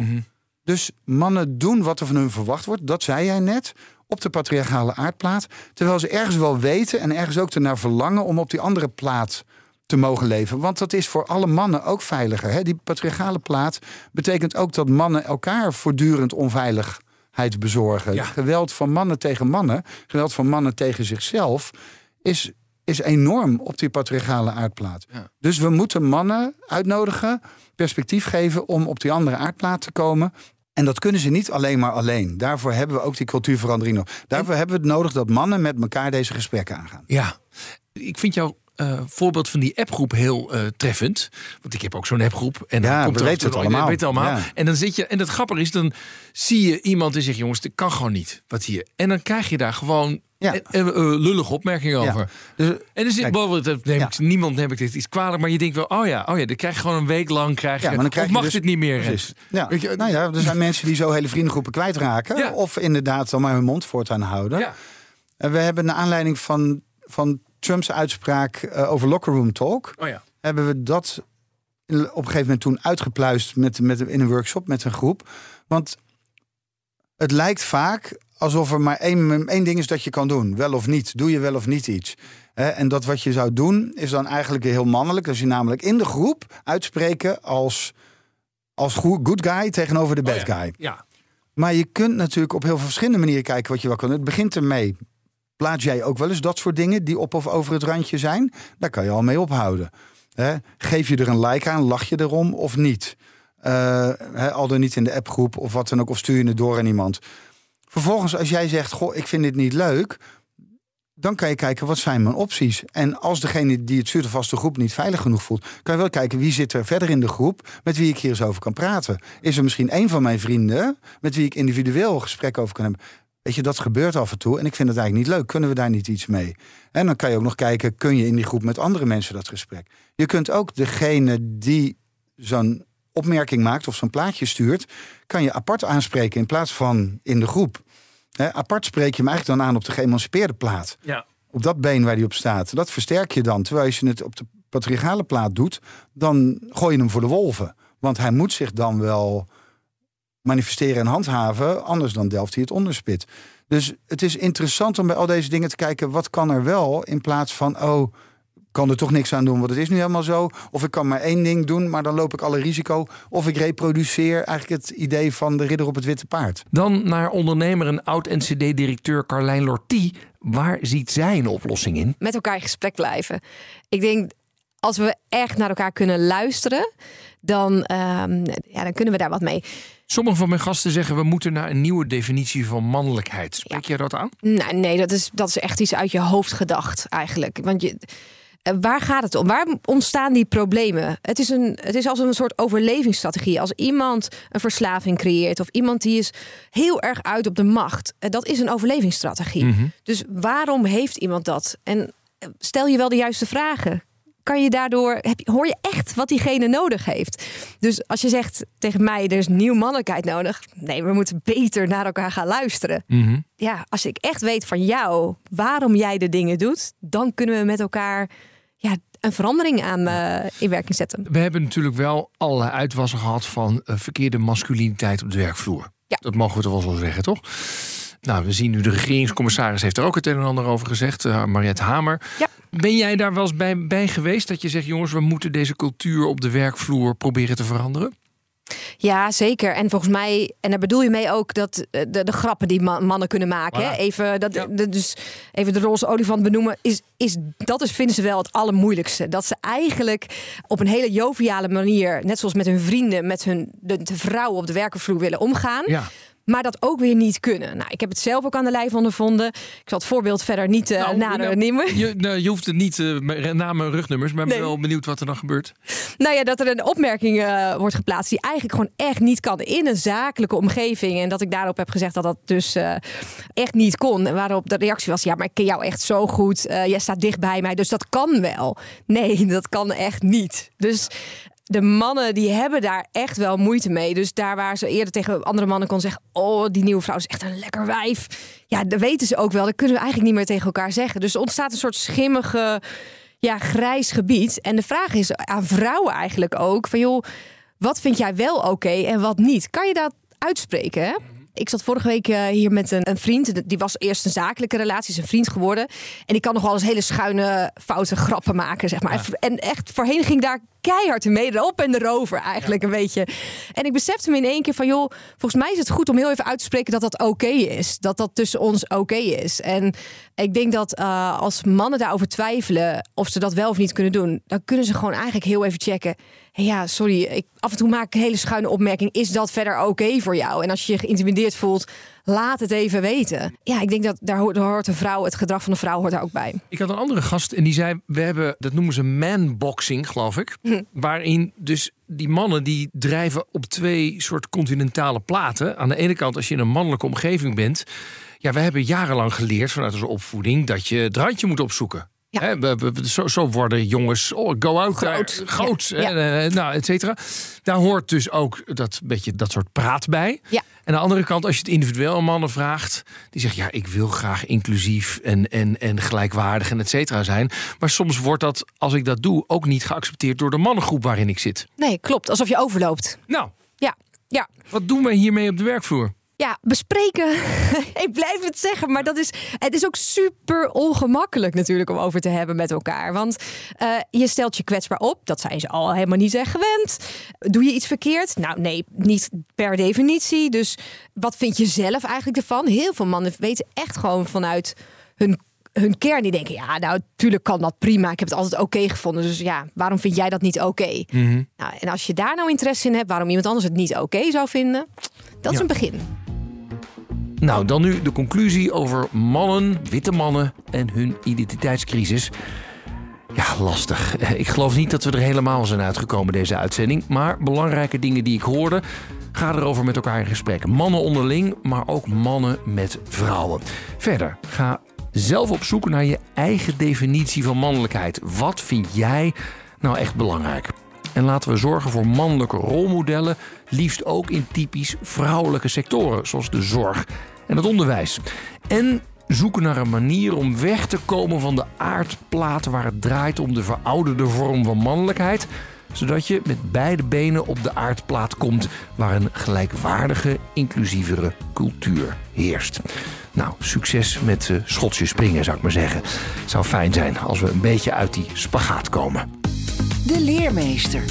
Dus mannen doen wat er van hun verwacht wordt. Dat zei jij net, op de patriarchale aardplaat. Terwijl ze ergens wel weten en ergens ook ernaar verlangen... om op die andere plaat te mogen leven. Want dat is voor alle mannen ook veiliger. Hè? Die patriarchale plaat betekent ook dat mannen elkaar voortdurend onveiligheid bezorgen. Ja. Geweld van mannen tegen mannen, geweld van mannen tegen zichzelf, is, is enorm op die patriarchale aardplaat. Ja. Dus we moeten mannen uitnodigen, perspectief geven om op die andere aardplaat te komen. En dat kunnen ze niet alleen maar alleen. Daarvoor hebben we ook die cultuurverandering nog. Daarvoor hebben we het nodig dat mannen met elkaar deze gesprekken aangaan. Ja, ik vind jouw eh, voorbeeld van die appgroep heel eh, treffend. Want ik heb ook zo'n appgroep. En dan komt we er weten en het allemaal. weet allemaal. Ja. En dan zit je. En het grappige is, dan zie je iemand die zegt: jongens, dat kan gewoon niet. Wat hier. En dan krijg je daar gewoon Ja. eh, eh, lullige opmerkingen Ja. over. Dus, En zit Kijk, bijvoorbeeld, ja. ik, niemand neem ik dit iets kwalijk, maar je denkt wel, oh ja, oh ja, dan krijg je gewoon een week lang krijg je, Ja, maar dan krijg je mag dus- dit niet meer. Precies. Ja. Weet je, nou ja, er zijn mensen die zo hele vriendengroepen kwijtraken. Ja. Of inderdaad dan maar hun mond voortaan houden. Ja. En we hebben naar aanleiding van, van Trumps uitspraak eh, over locker room talk... Oh ja. hebben we dat op een gegeven moment toen uitgepluist met, met, in een workshop met een groep. Want het lijkt vaak alsof er maar één, één ding is dat je kan doen. Wel of niet. Doe je wel of niet iets. En dat wat je zou doen is dan eigenlijk heel mannelijk. Als je namelijk in de groep uitspreken als, als good guy tegenover de bad Oh ja. guy. Ja. Maar je kunt natuurlijk op heel veel verschillende manieren kijken wat je wel kan. doen. Het begint ermee. Plaats jij ook wel eens dat soort dingen die op of over het randje zijn? Daar kan je al mee ophouden. Geef je er een like aan, lach je erom of niet? Hè, al dan niet in de appgroep of wat dan ook, of stuur je het door aan iemand. Vervolgens, als jij zegt, goh, ik vind dit niet leuk, dan kan je kijken, wat zijn mijn opties? En als degene die het stuurt of groep niet veilig genoeg voelt, kan je wel kijken wie zit er verder in de groep met wie ik hier eens over kan praten. Is er misschien een van mijn vrienden met wie ik individueel gesprek over kan hebben? Weet je, dat gebeurt af en toe en ik vind het eigenlijk niet leuk. Kunnen we daar niet iets mee? En dan kan je ook nog kijken, kun je in die groep met andere mensen dat gesprek? Je kunt ook degene die zo'n opmerking maakt of zo'n plaatje stuurt, kan je apart aanspreken in plaats van in de groep. Apart spreek je hem eigenlijk dan aan op de geëmancipeerde plaat. Ja. Op dat been waar die op staat. Dat versterk je dan. Terwijl als je het op de patriarchale plaat doet, dan gooi je hem voor de wolven. Want hij moet zich dan wel manifesteren en handhaven. Anders dan delft hij het onderspit. Dus het is interessant om bij al deze dingen te kijken... wat kan er wel in plaats van... oh, kan er toch niks aan doen, want het is nu helemaal zo. Of ik kan maar één ding doen, maar dan loop ik alle risico. Of ik reproduceer eigenlijk het idee van de ridder op het witte paard. Dan naar ondernemer en oud-NCD-directeur Carlijn Lortie. Waar ziet zij een oplossing in? met elkaar in gesprek blijven. Ik denk, als we echt naar elkaar kunnen luisteren, dan, ehm, ja, dan kunnen we daar wat mee. Sommige van mijn gasten zeggen we moeten naar een nieuwe definitie van mannelijkheid. Spreek jij dat aan? Nou, nee, dat is, dat is echt iets uit je hoofd gedacht eigenlijk. Want je, waar gaat het om? Waar ontstaan die problemen? Het is, een, het is als een soort overlevingsstrategie. Als iemand een verslaving creëert of iemand die is heel erg uit op de macht, eh, dat is een overlevingsstrategie. Dus waarom heeft iemand dat? En stel je wel de juiste vragen? Kan je daardoor, heb, hoor je echt wat diegene nodig heeft? Dus als je zegt tegen mij, er is nieuw mannelijkheid nodig. Nee, we moeten beter naar elkaar gaan luisteren. Ja, als ik echt weet van jou waarom jij de dingen doet, dan kunnen we met elkaar ja, een verandering aan eh, in werking zetten. We hebben natuurlijk wel allerlei uitwassen gehad van eh, verkeerde masculiniteit op de werkvloer. Ja. Dat mogen we toch wel zo zeggen, toch? Nou, we zien nu de regeringscommissaris heeft er ook het een en ander over gezegd, uh, Mariette Hamer. Ja. Ben jij daar wel eens bij, bij geweest dat je zegt, jongens, we moeten deze cultuur op de werkvloer proberen te veranderen? Ja, zeker. En volgens mij, en daar bedoel je mee ook dat eh, de, de grappen die ma- mannen kunnen maken. Voilà. Hè? Even, dat, Ja. de- dus even de roze olifant benoemen. Is, is, dat is, vinden ze wel het allermoeilijkste. Dat ze eigenlijk op een hele joviale manier, net zoals met hun vrienden, met hun de, de vrouwen op de werkenvloer willen omgaan. Ja. Maar dat ook weer niet kunnen. Nou, ik heb het zelf ook aan de lijf ondervonden. Ik zal het voorbeeld verder niet uh, Nou, nader nou, nemen. Je, nou, je hoeft het niet uh, namen en rugnummers, maar ik ben wel benieuwd wat er dan gebeurt. Nou ja, dat er een opmerking uh, wordt geplaatst die eigenlijk gewoon echt niet kan in een zakelijke omgeving. En dat ik daarop heb gezegd dat dat dus uh, echt niet kon. En waarop de reactie was: ja, maar ik ken jou echt zo goed. Jij staat dicht bij mij, dus dat kan wel. Nee, dat kan echt niet. Dus de mannen die hebben daar echt wel moeite mee. Dus daar waar ze eerder tegen andere mannen kon zeggen: Oh, die nieuwe vrouw is echt een lekker wijf. Ja, dat weten ze ook wel. Dat kunnen we eigenlijk niet meer tegen elkaar zeggen. Dus er ontstaat een soort schimmige, ja, grijs gebied. En de vraag is aan vrouwen eigenlijk ook: van joh, wat vind jij wel oké en wat niet? Kan je dat uitspreken? Hè? Ik zat vorige week uh, hier met een, een, vriend. Die was eerst een zakelijke relatie, is een vriend geworden. En die kan nog wel eens hele schuine, foute grappen maken, zeg maar. Ja. En echt, voorheen ging daar keihard mee, erop en erover eigenlijk ja. een beetje. En ik besefte me in één keer van, joh, volgens mij is het goed om heel even uit te spreken dat dat oké okay is. Dat dat tussen ons oké okay is. En ik denk dat uh, als mannen daarover twijfelen of ze dat wel of niet kunnen doen, dan kunnen ze gewoon eigenlijk heel even checken. Ja, sorry, ik, af en toe maak ik een hele schuine opmerking. Is dat verder oké okay voor jou? En als je je geïntimideerd voelt, laat het even weten. Ja, ik denk dat daar hoort, daar hoort een vrouw, het gedrag van de vrouw hoort daar ook bij. Ik had een andere gast en die zei: We hebben, dat noemen ze manboxing, geloof ik. Hm. Waarin dus die mannen die drijven op twee soort continentale platen. Aan de ene kant, als je in een mannelijke omgeving bent. Ja, we hebben jarenlang geleerd vanuit onze opvoeding dat je het randje moet opzoeken. Ja. We, we, zo, zo, worden jongens, oh, go out, groot, uh, groot ja. en, uh, nou, et cetera. Daar hoort dus ook dat beetje dat soort praat bij. Ja. En aan de andere kant, als je het individueel aan mannen vraagt, die zeggen ja, ik wil graag inclusief en, en, en gelijkwaardig en et cetera zijn. Maar soms wordt dat, als ik dat doe, ook niet geaccepteerd door de mannengroep waarin ik zit. Nee, klopt. Alsof je overloopt. Nou, ja, ja. Wat doen wij hiermee op de werkvloer? Ja, bespreken. ik blijf het zeggen, maar dat is, het is ook super ongemakkelijk natuurlijk om over te hebben met elkaar. Want uh, je stelt je kwetsbaar op. Dat zijn ze al helemaal niet echt gewend. Doe je iets verkeerd? Nou, nee, niet per definitie. Dus wat vind je zelf eigenlijk ervan? Heel veel mannen weten echt gewoon vanuit hun hun kern die denken, ja, nou, tuurlijk kan dat prima. Ik heb het altijd oké okay gevonden. Dus ja, waarom vind jij dat niet oké? Okay? Mm -hmm. nou, en als je daar nou interesse in hebt, waarom iemand anders het niet oké okay zou vinden, dat is een begin. Nou, dan nu de conclusie over mannen, witte mannen en hun identiteitscrisis. Ja, lastig. Ik geloof niet dat we er helemaal zijn uitgekomen deze uitzending. Maar belangrijke dingen die ik hoorde, ga erover met elkaar in gesprek. Mannen onderling, maar ook mannen met vrouwen. Verder, ga zelf op zoek naar je eigen definitie van mannelijkheid. Wat vind jij nou echt belangrijk? En laten we zorgen voor mannelijke rolmodellen, liefst ook in typisch vrouwelijke sectoren, zoals de zorg en het onderwijs. En zoeken naar een manier om weg te komen van de aardplaat waar het draait om de verouderde vorm van mannelijkheid, zodat je met beide benen op de aardplaat komt waar een gelijkwaardige, inclusievere cultuur heerst. Nou, succes met uh, Schotse springen, zou ik maar zeggen. Het zou fijn zijn als we een beetje uit die spagaat komen. De leermeester.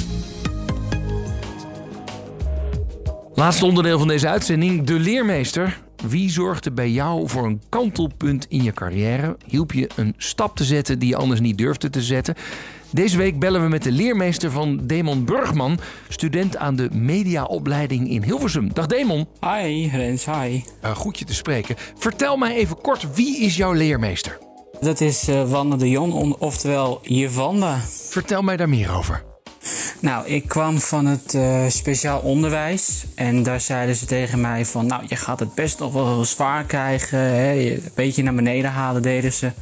Laatste onderdeel van deze uitzending, de leermeester. Wie zorgde bij jou voor een kantelpunt in je carrière? Hielp je een stap te zetten die je anders niet durfde te zetten? Deze week bellen we met de leermeester van Demon Burgman, student aan de mediaopleiding in Hilversum. Dag Demon. Hi, Rens, hi. Uh, goed je te spreken. Vertel mij even kort, wie is jouw leermeester? Dat is uh, Wanda de Jon, oftewel Jevanda. Vertel mij daar meer over. Nou, ik kwam van het uh, speciaal onderwijs en daar zeiden ze tegen mij van... nou, je gaat het best nog wel zwaar krijgen, hè? een beetje naar beneden halen deden ze.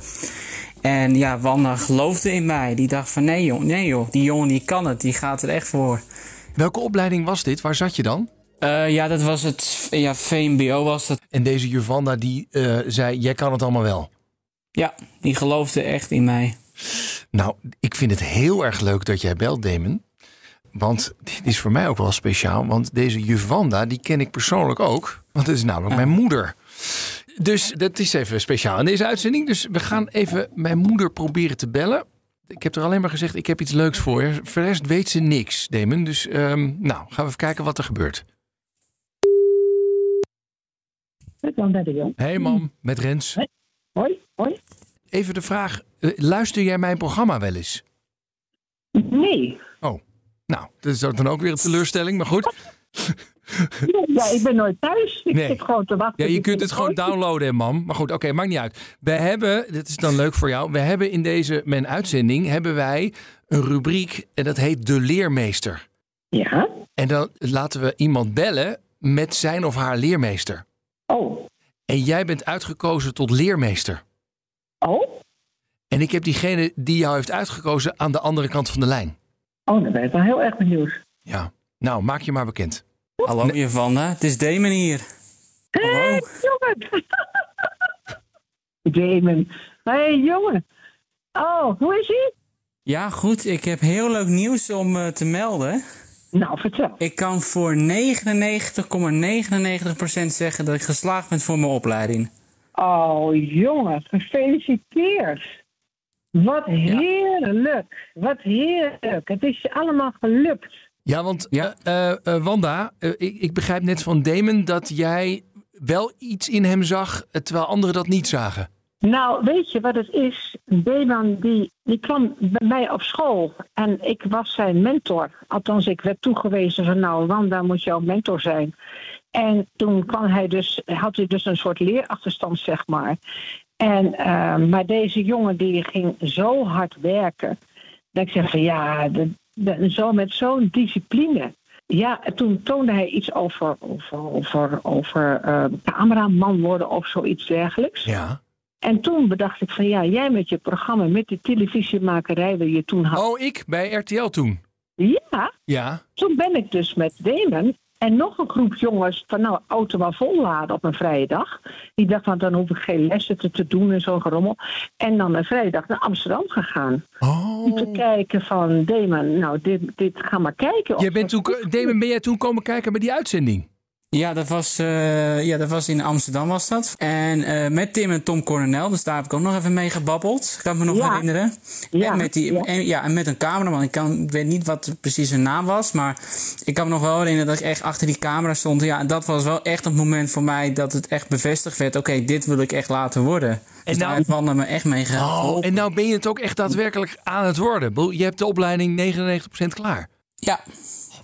En ja, Wanda geloofde in mij. Die dacht van nee joh, nee joh, die jongen die kan het, die gaat er echt voor. Welke opleiding was dit? Waar zat je dan? Uh, ja, dat was het ja, VMBO was dat. En deze Juvanda die uh, zei, jij kan het allemaal wel? Ja, die geloofde echt in mij. Nou, ik vind het heel erg leuk dat jij belt, Damon. Want dit is voor mij ook wel speciaal. Want deze Juvanda, die ken ik persoonlijk ook. Want het is namelijk mijn moeder. Dus dat is even speciaal in deze uitzending. Dus we gaan even mijn moeder proberen te bellen. Ik heb er alleen maar gezegd, ik heb iets leuks voor je. Voor de rest weet ze niks, Damon. Dus um, nou, gaan we even kijken wat er gebeurt. Hey mam, met Rens. Hoi, hoi. Even de vraag, luister jij mijn programma wel eens? Nee. Oh, nou, dat is dan ook weer een teleurstelling, maar goed. Ja, ik ben nooit thuis. Ik Nee. zit gewoon te wachten. Ja, je kunt het gewoon downloaden, hè, mam. Maar goed, oké, maakt niet uit. We hebben, dit is dan leuk voor jou. We hebben in deze mijn uitzending hebben wij een rubriek en dat heet de leermeester. Ja. En dan laten we iemand bellen met zijn of haar leermeester. Oh. En jij bent uitgekozen tot leermeester. Oh? En ik heb diegene die jou heeft uitgekozen aan de andere kant van de lijn. Oh, dan ben ik wel heel erg benieuwd. Ja. Nou, maak je maar bekend. Hallo Jevanda, het is Damon hier. Hé, jongen. Damon. Hé, hey, jongen. Oh, hoe is ie? Ja, goed. Ik heb heel leuk nieuws om uh, te melden. Nou, vertel. Ik kan voor 99,99% zeggen dat ik geslaagd ben voor mijn opleiding. Oh, jongen, gefeliciteerd. Wat heerlijk. Wat heerlijk. Het is je allemaal gelukt. Ja, want ja. Uh, uh, Wanda, uh, ik, ik, begrijp net van Damon dat jij wel iets in hem zag, terwijl anderen dat niet zagen. Nou, weet je wat het is? Damon die, die kwam bij mij op school en ik was zijn mentor. Althans, ik werd toegewezen van nou, Wanda moet jouw mentor zijn. En toen kwam hij dus, had hij dus een soort leerachterstand, zeg maar. En, maar deze jongen die ging zo hard werken. Dat ik zeg van ja, de, de, zo met zo'n discipline. Ja, toen toonde hij iets over, over, over, over uh, cameraman worden of zoiets dergelijks. Ja. En toen bedacht ik van ja, jij met je programma, met die televisiemakerij die je toen had. Oh, ik bij RTL toen? Ja. Ja. Toen ben ik dus met Damon en nog een groep jongens van nou, auto maar volladen op een vrije dag. Die dacht van dan hoef ik geen lessen te, te doen en zo'n gerommel. En dan een vrije dag naar Amsterdam gegaan. Oh. Om te kijken van Damon, nou dit, dit ga maar kijken. Jij bent toen, Damon, ben jij toen komen kijken bij die uitzending? Ja, dat was, uh, ja, dat was in Amsterdam was dat. En uh, met Tim en Tom Coronel, dus daar heb ik ook nog even mee gebabbeld. Kan ik me nog ja. herinneren. Ja. En, met die, ja. En, ja, en met een cameraman. Ik, kan, ik weet niet wat precies zijn naam was, maar ik kan me nog wel herinneren dat ik echt achter die camera stond. Ja, en dat was wel echt het moment voor mij dat het echt bevestigd werd. Oké, okay, dit wil ik echt laten worden. En dus nou, daar heeft Wanda me echt mee geholpen. Oh, en nou ben je het ook echt daadwerkelijk aan het worden. Je hebt de opleiding 99% klaar. Ja.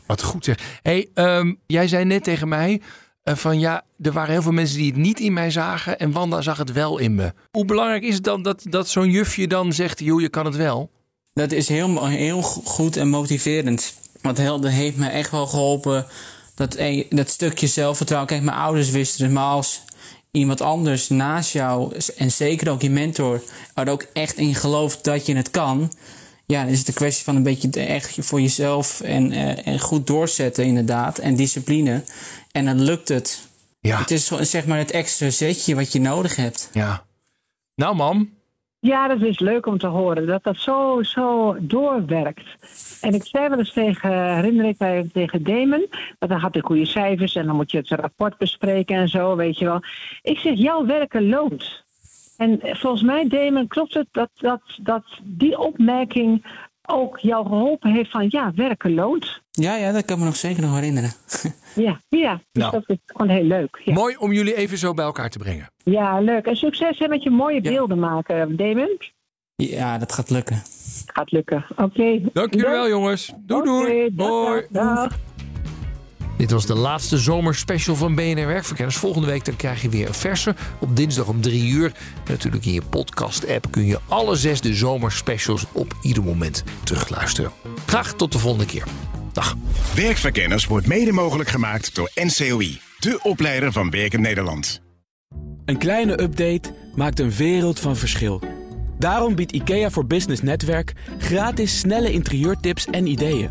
Wat goed zeg. hey, um, jij zei net tegen mij van ja, er waren heel veel mensen die het niet in mij zagen en Wanda zag het wel in me. Hoe belangrijk is het dan dat, dat zo'n jufje dan zegt, joh, je kan het wel? Dat is heel, heel goed en motiverend. Want heel, dat heeft me echt wel geholpen, dat, dat stukje zelfvertrouwen. Kijk, mijn ouders wisten het, maar als iemand anders naast jou, en zeker ook je mentor, er ook echt in gelooft dat je het kan... Ja, dan is het een kwestie van een beetje echt voor jezelf en, uh, en goed doorzetten inderdaad. En discipline. En dan lukt het. Ja. Het is zeg maar het extra zetje wat je nodig hebt. Ja. Nou, mam. Ja, dat is leuk om te horen. Dat dat zo, zo doorwerkt. En ik zei wel eens tegen, herinner ik mij tegen Damon, dat dan had hij goede cijfers en dan moet je het rapport bespreken en zo, weet je wel. Ik zeg, jouw werken loont. En volgens mij, Damon, klopt het dat, dat, dat die opmerking ook jou geholpen heeft van ja, werken loont. Ja, ja, dat kan ik me nog zeker nog herinneren. ja, ja dus nou, dat is gewoon heel leuk. Ja. Mooi om jullie even zo bij elkaar te brengen. Ja, leuk. En succes hè, met je mooie beelden maken, Damon. Ja, dat gaat lukken. Gaat lukken. Oké. Okay. Dank jullie wel, jongens. Doei, doei. Okay, Hoi. Dag, dag. Dit was de laatste zomerspecial van BNR Werkverkenners. Volgende week dan krijg je weer een verse. Op dinsdag om drie uur. En natuurlijk in je podcast-app kun je alle zes de zomerspecials op ieder moment terugluisteren. Graag tot de volgende keer. Dag. Werkverkenners wordt mede mogelijk gemaakt door NCOI. De opleider van Werken Nederland. Een kleine update maakt een wereld van verschil. Daarom biedt IKEA voor Business Netwerk gratis snelle interieurtips en ideeën.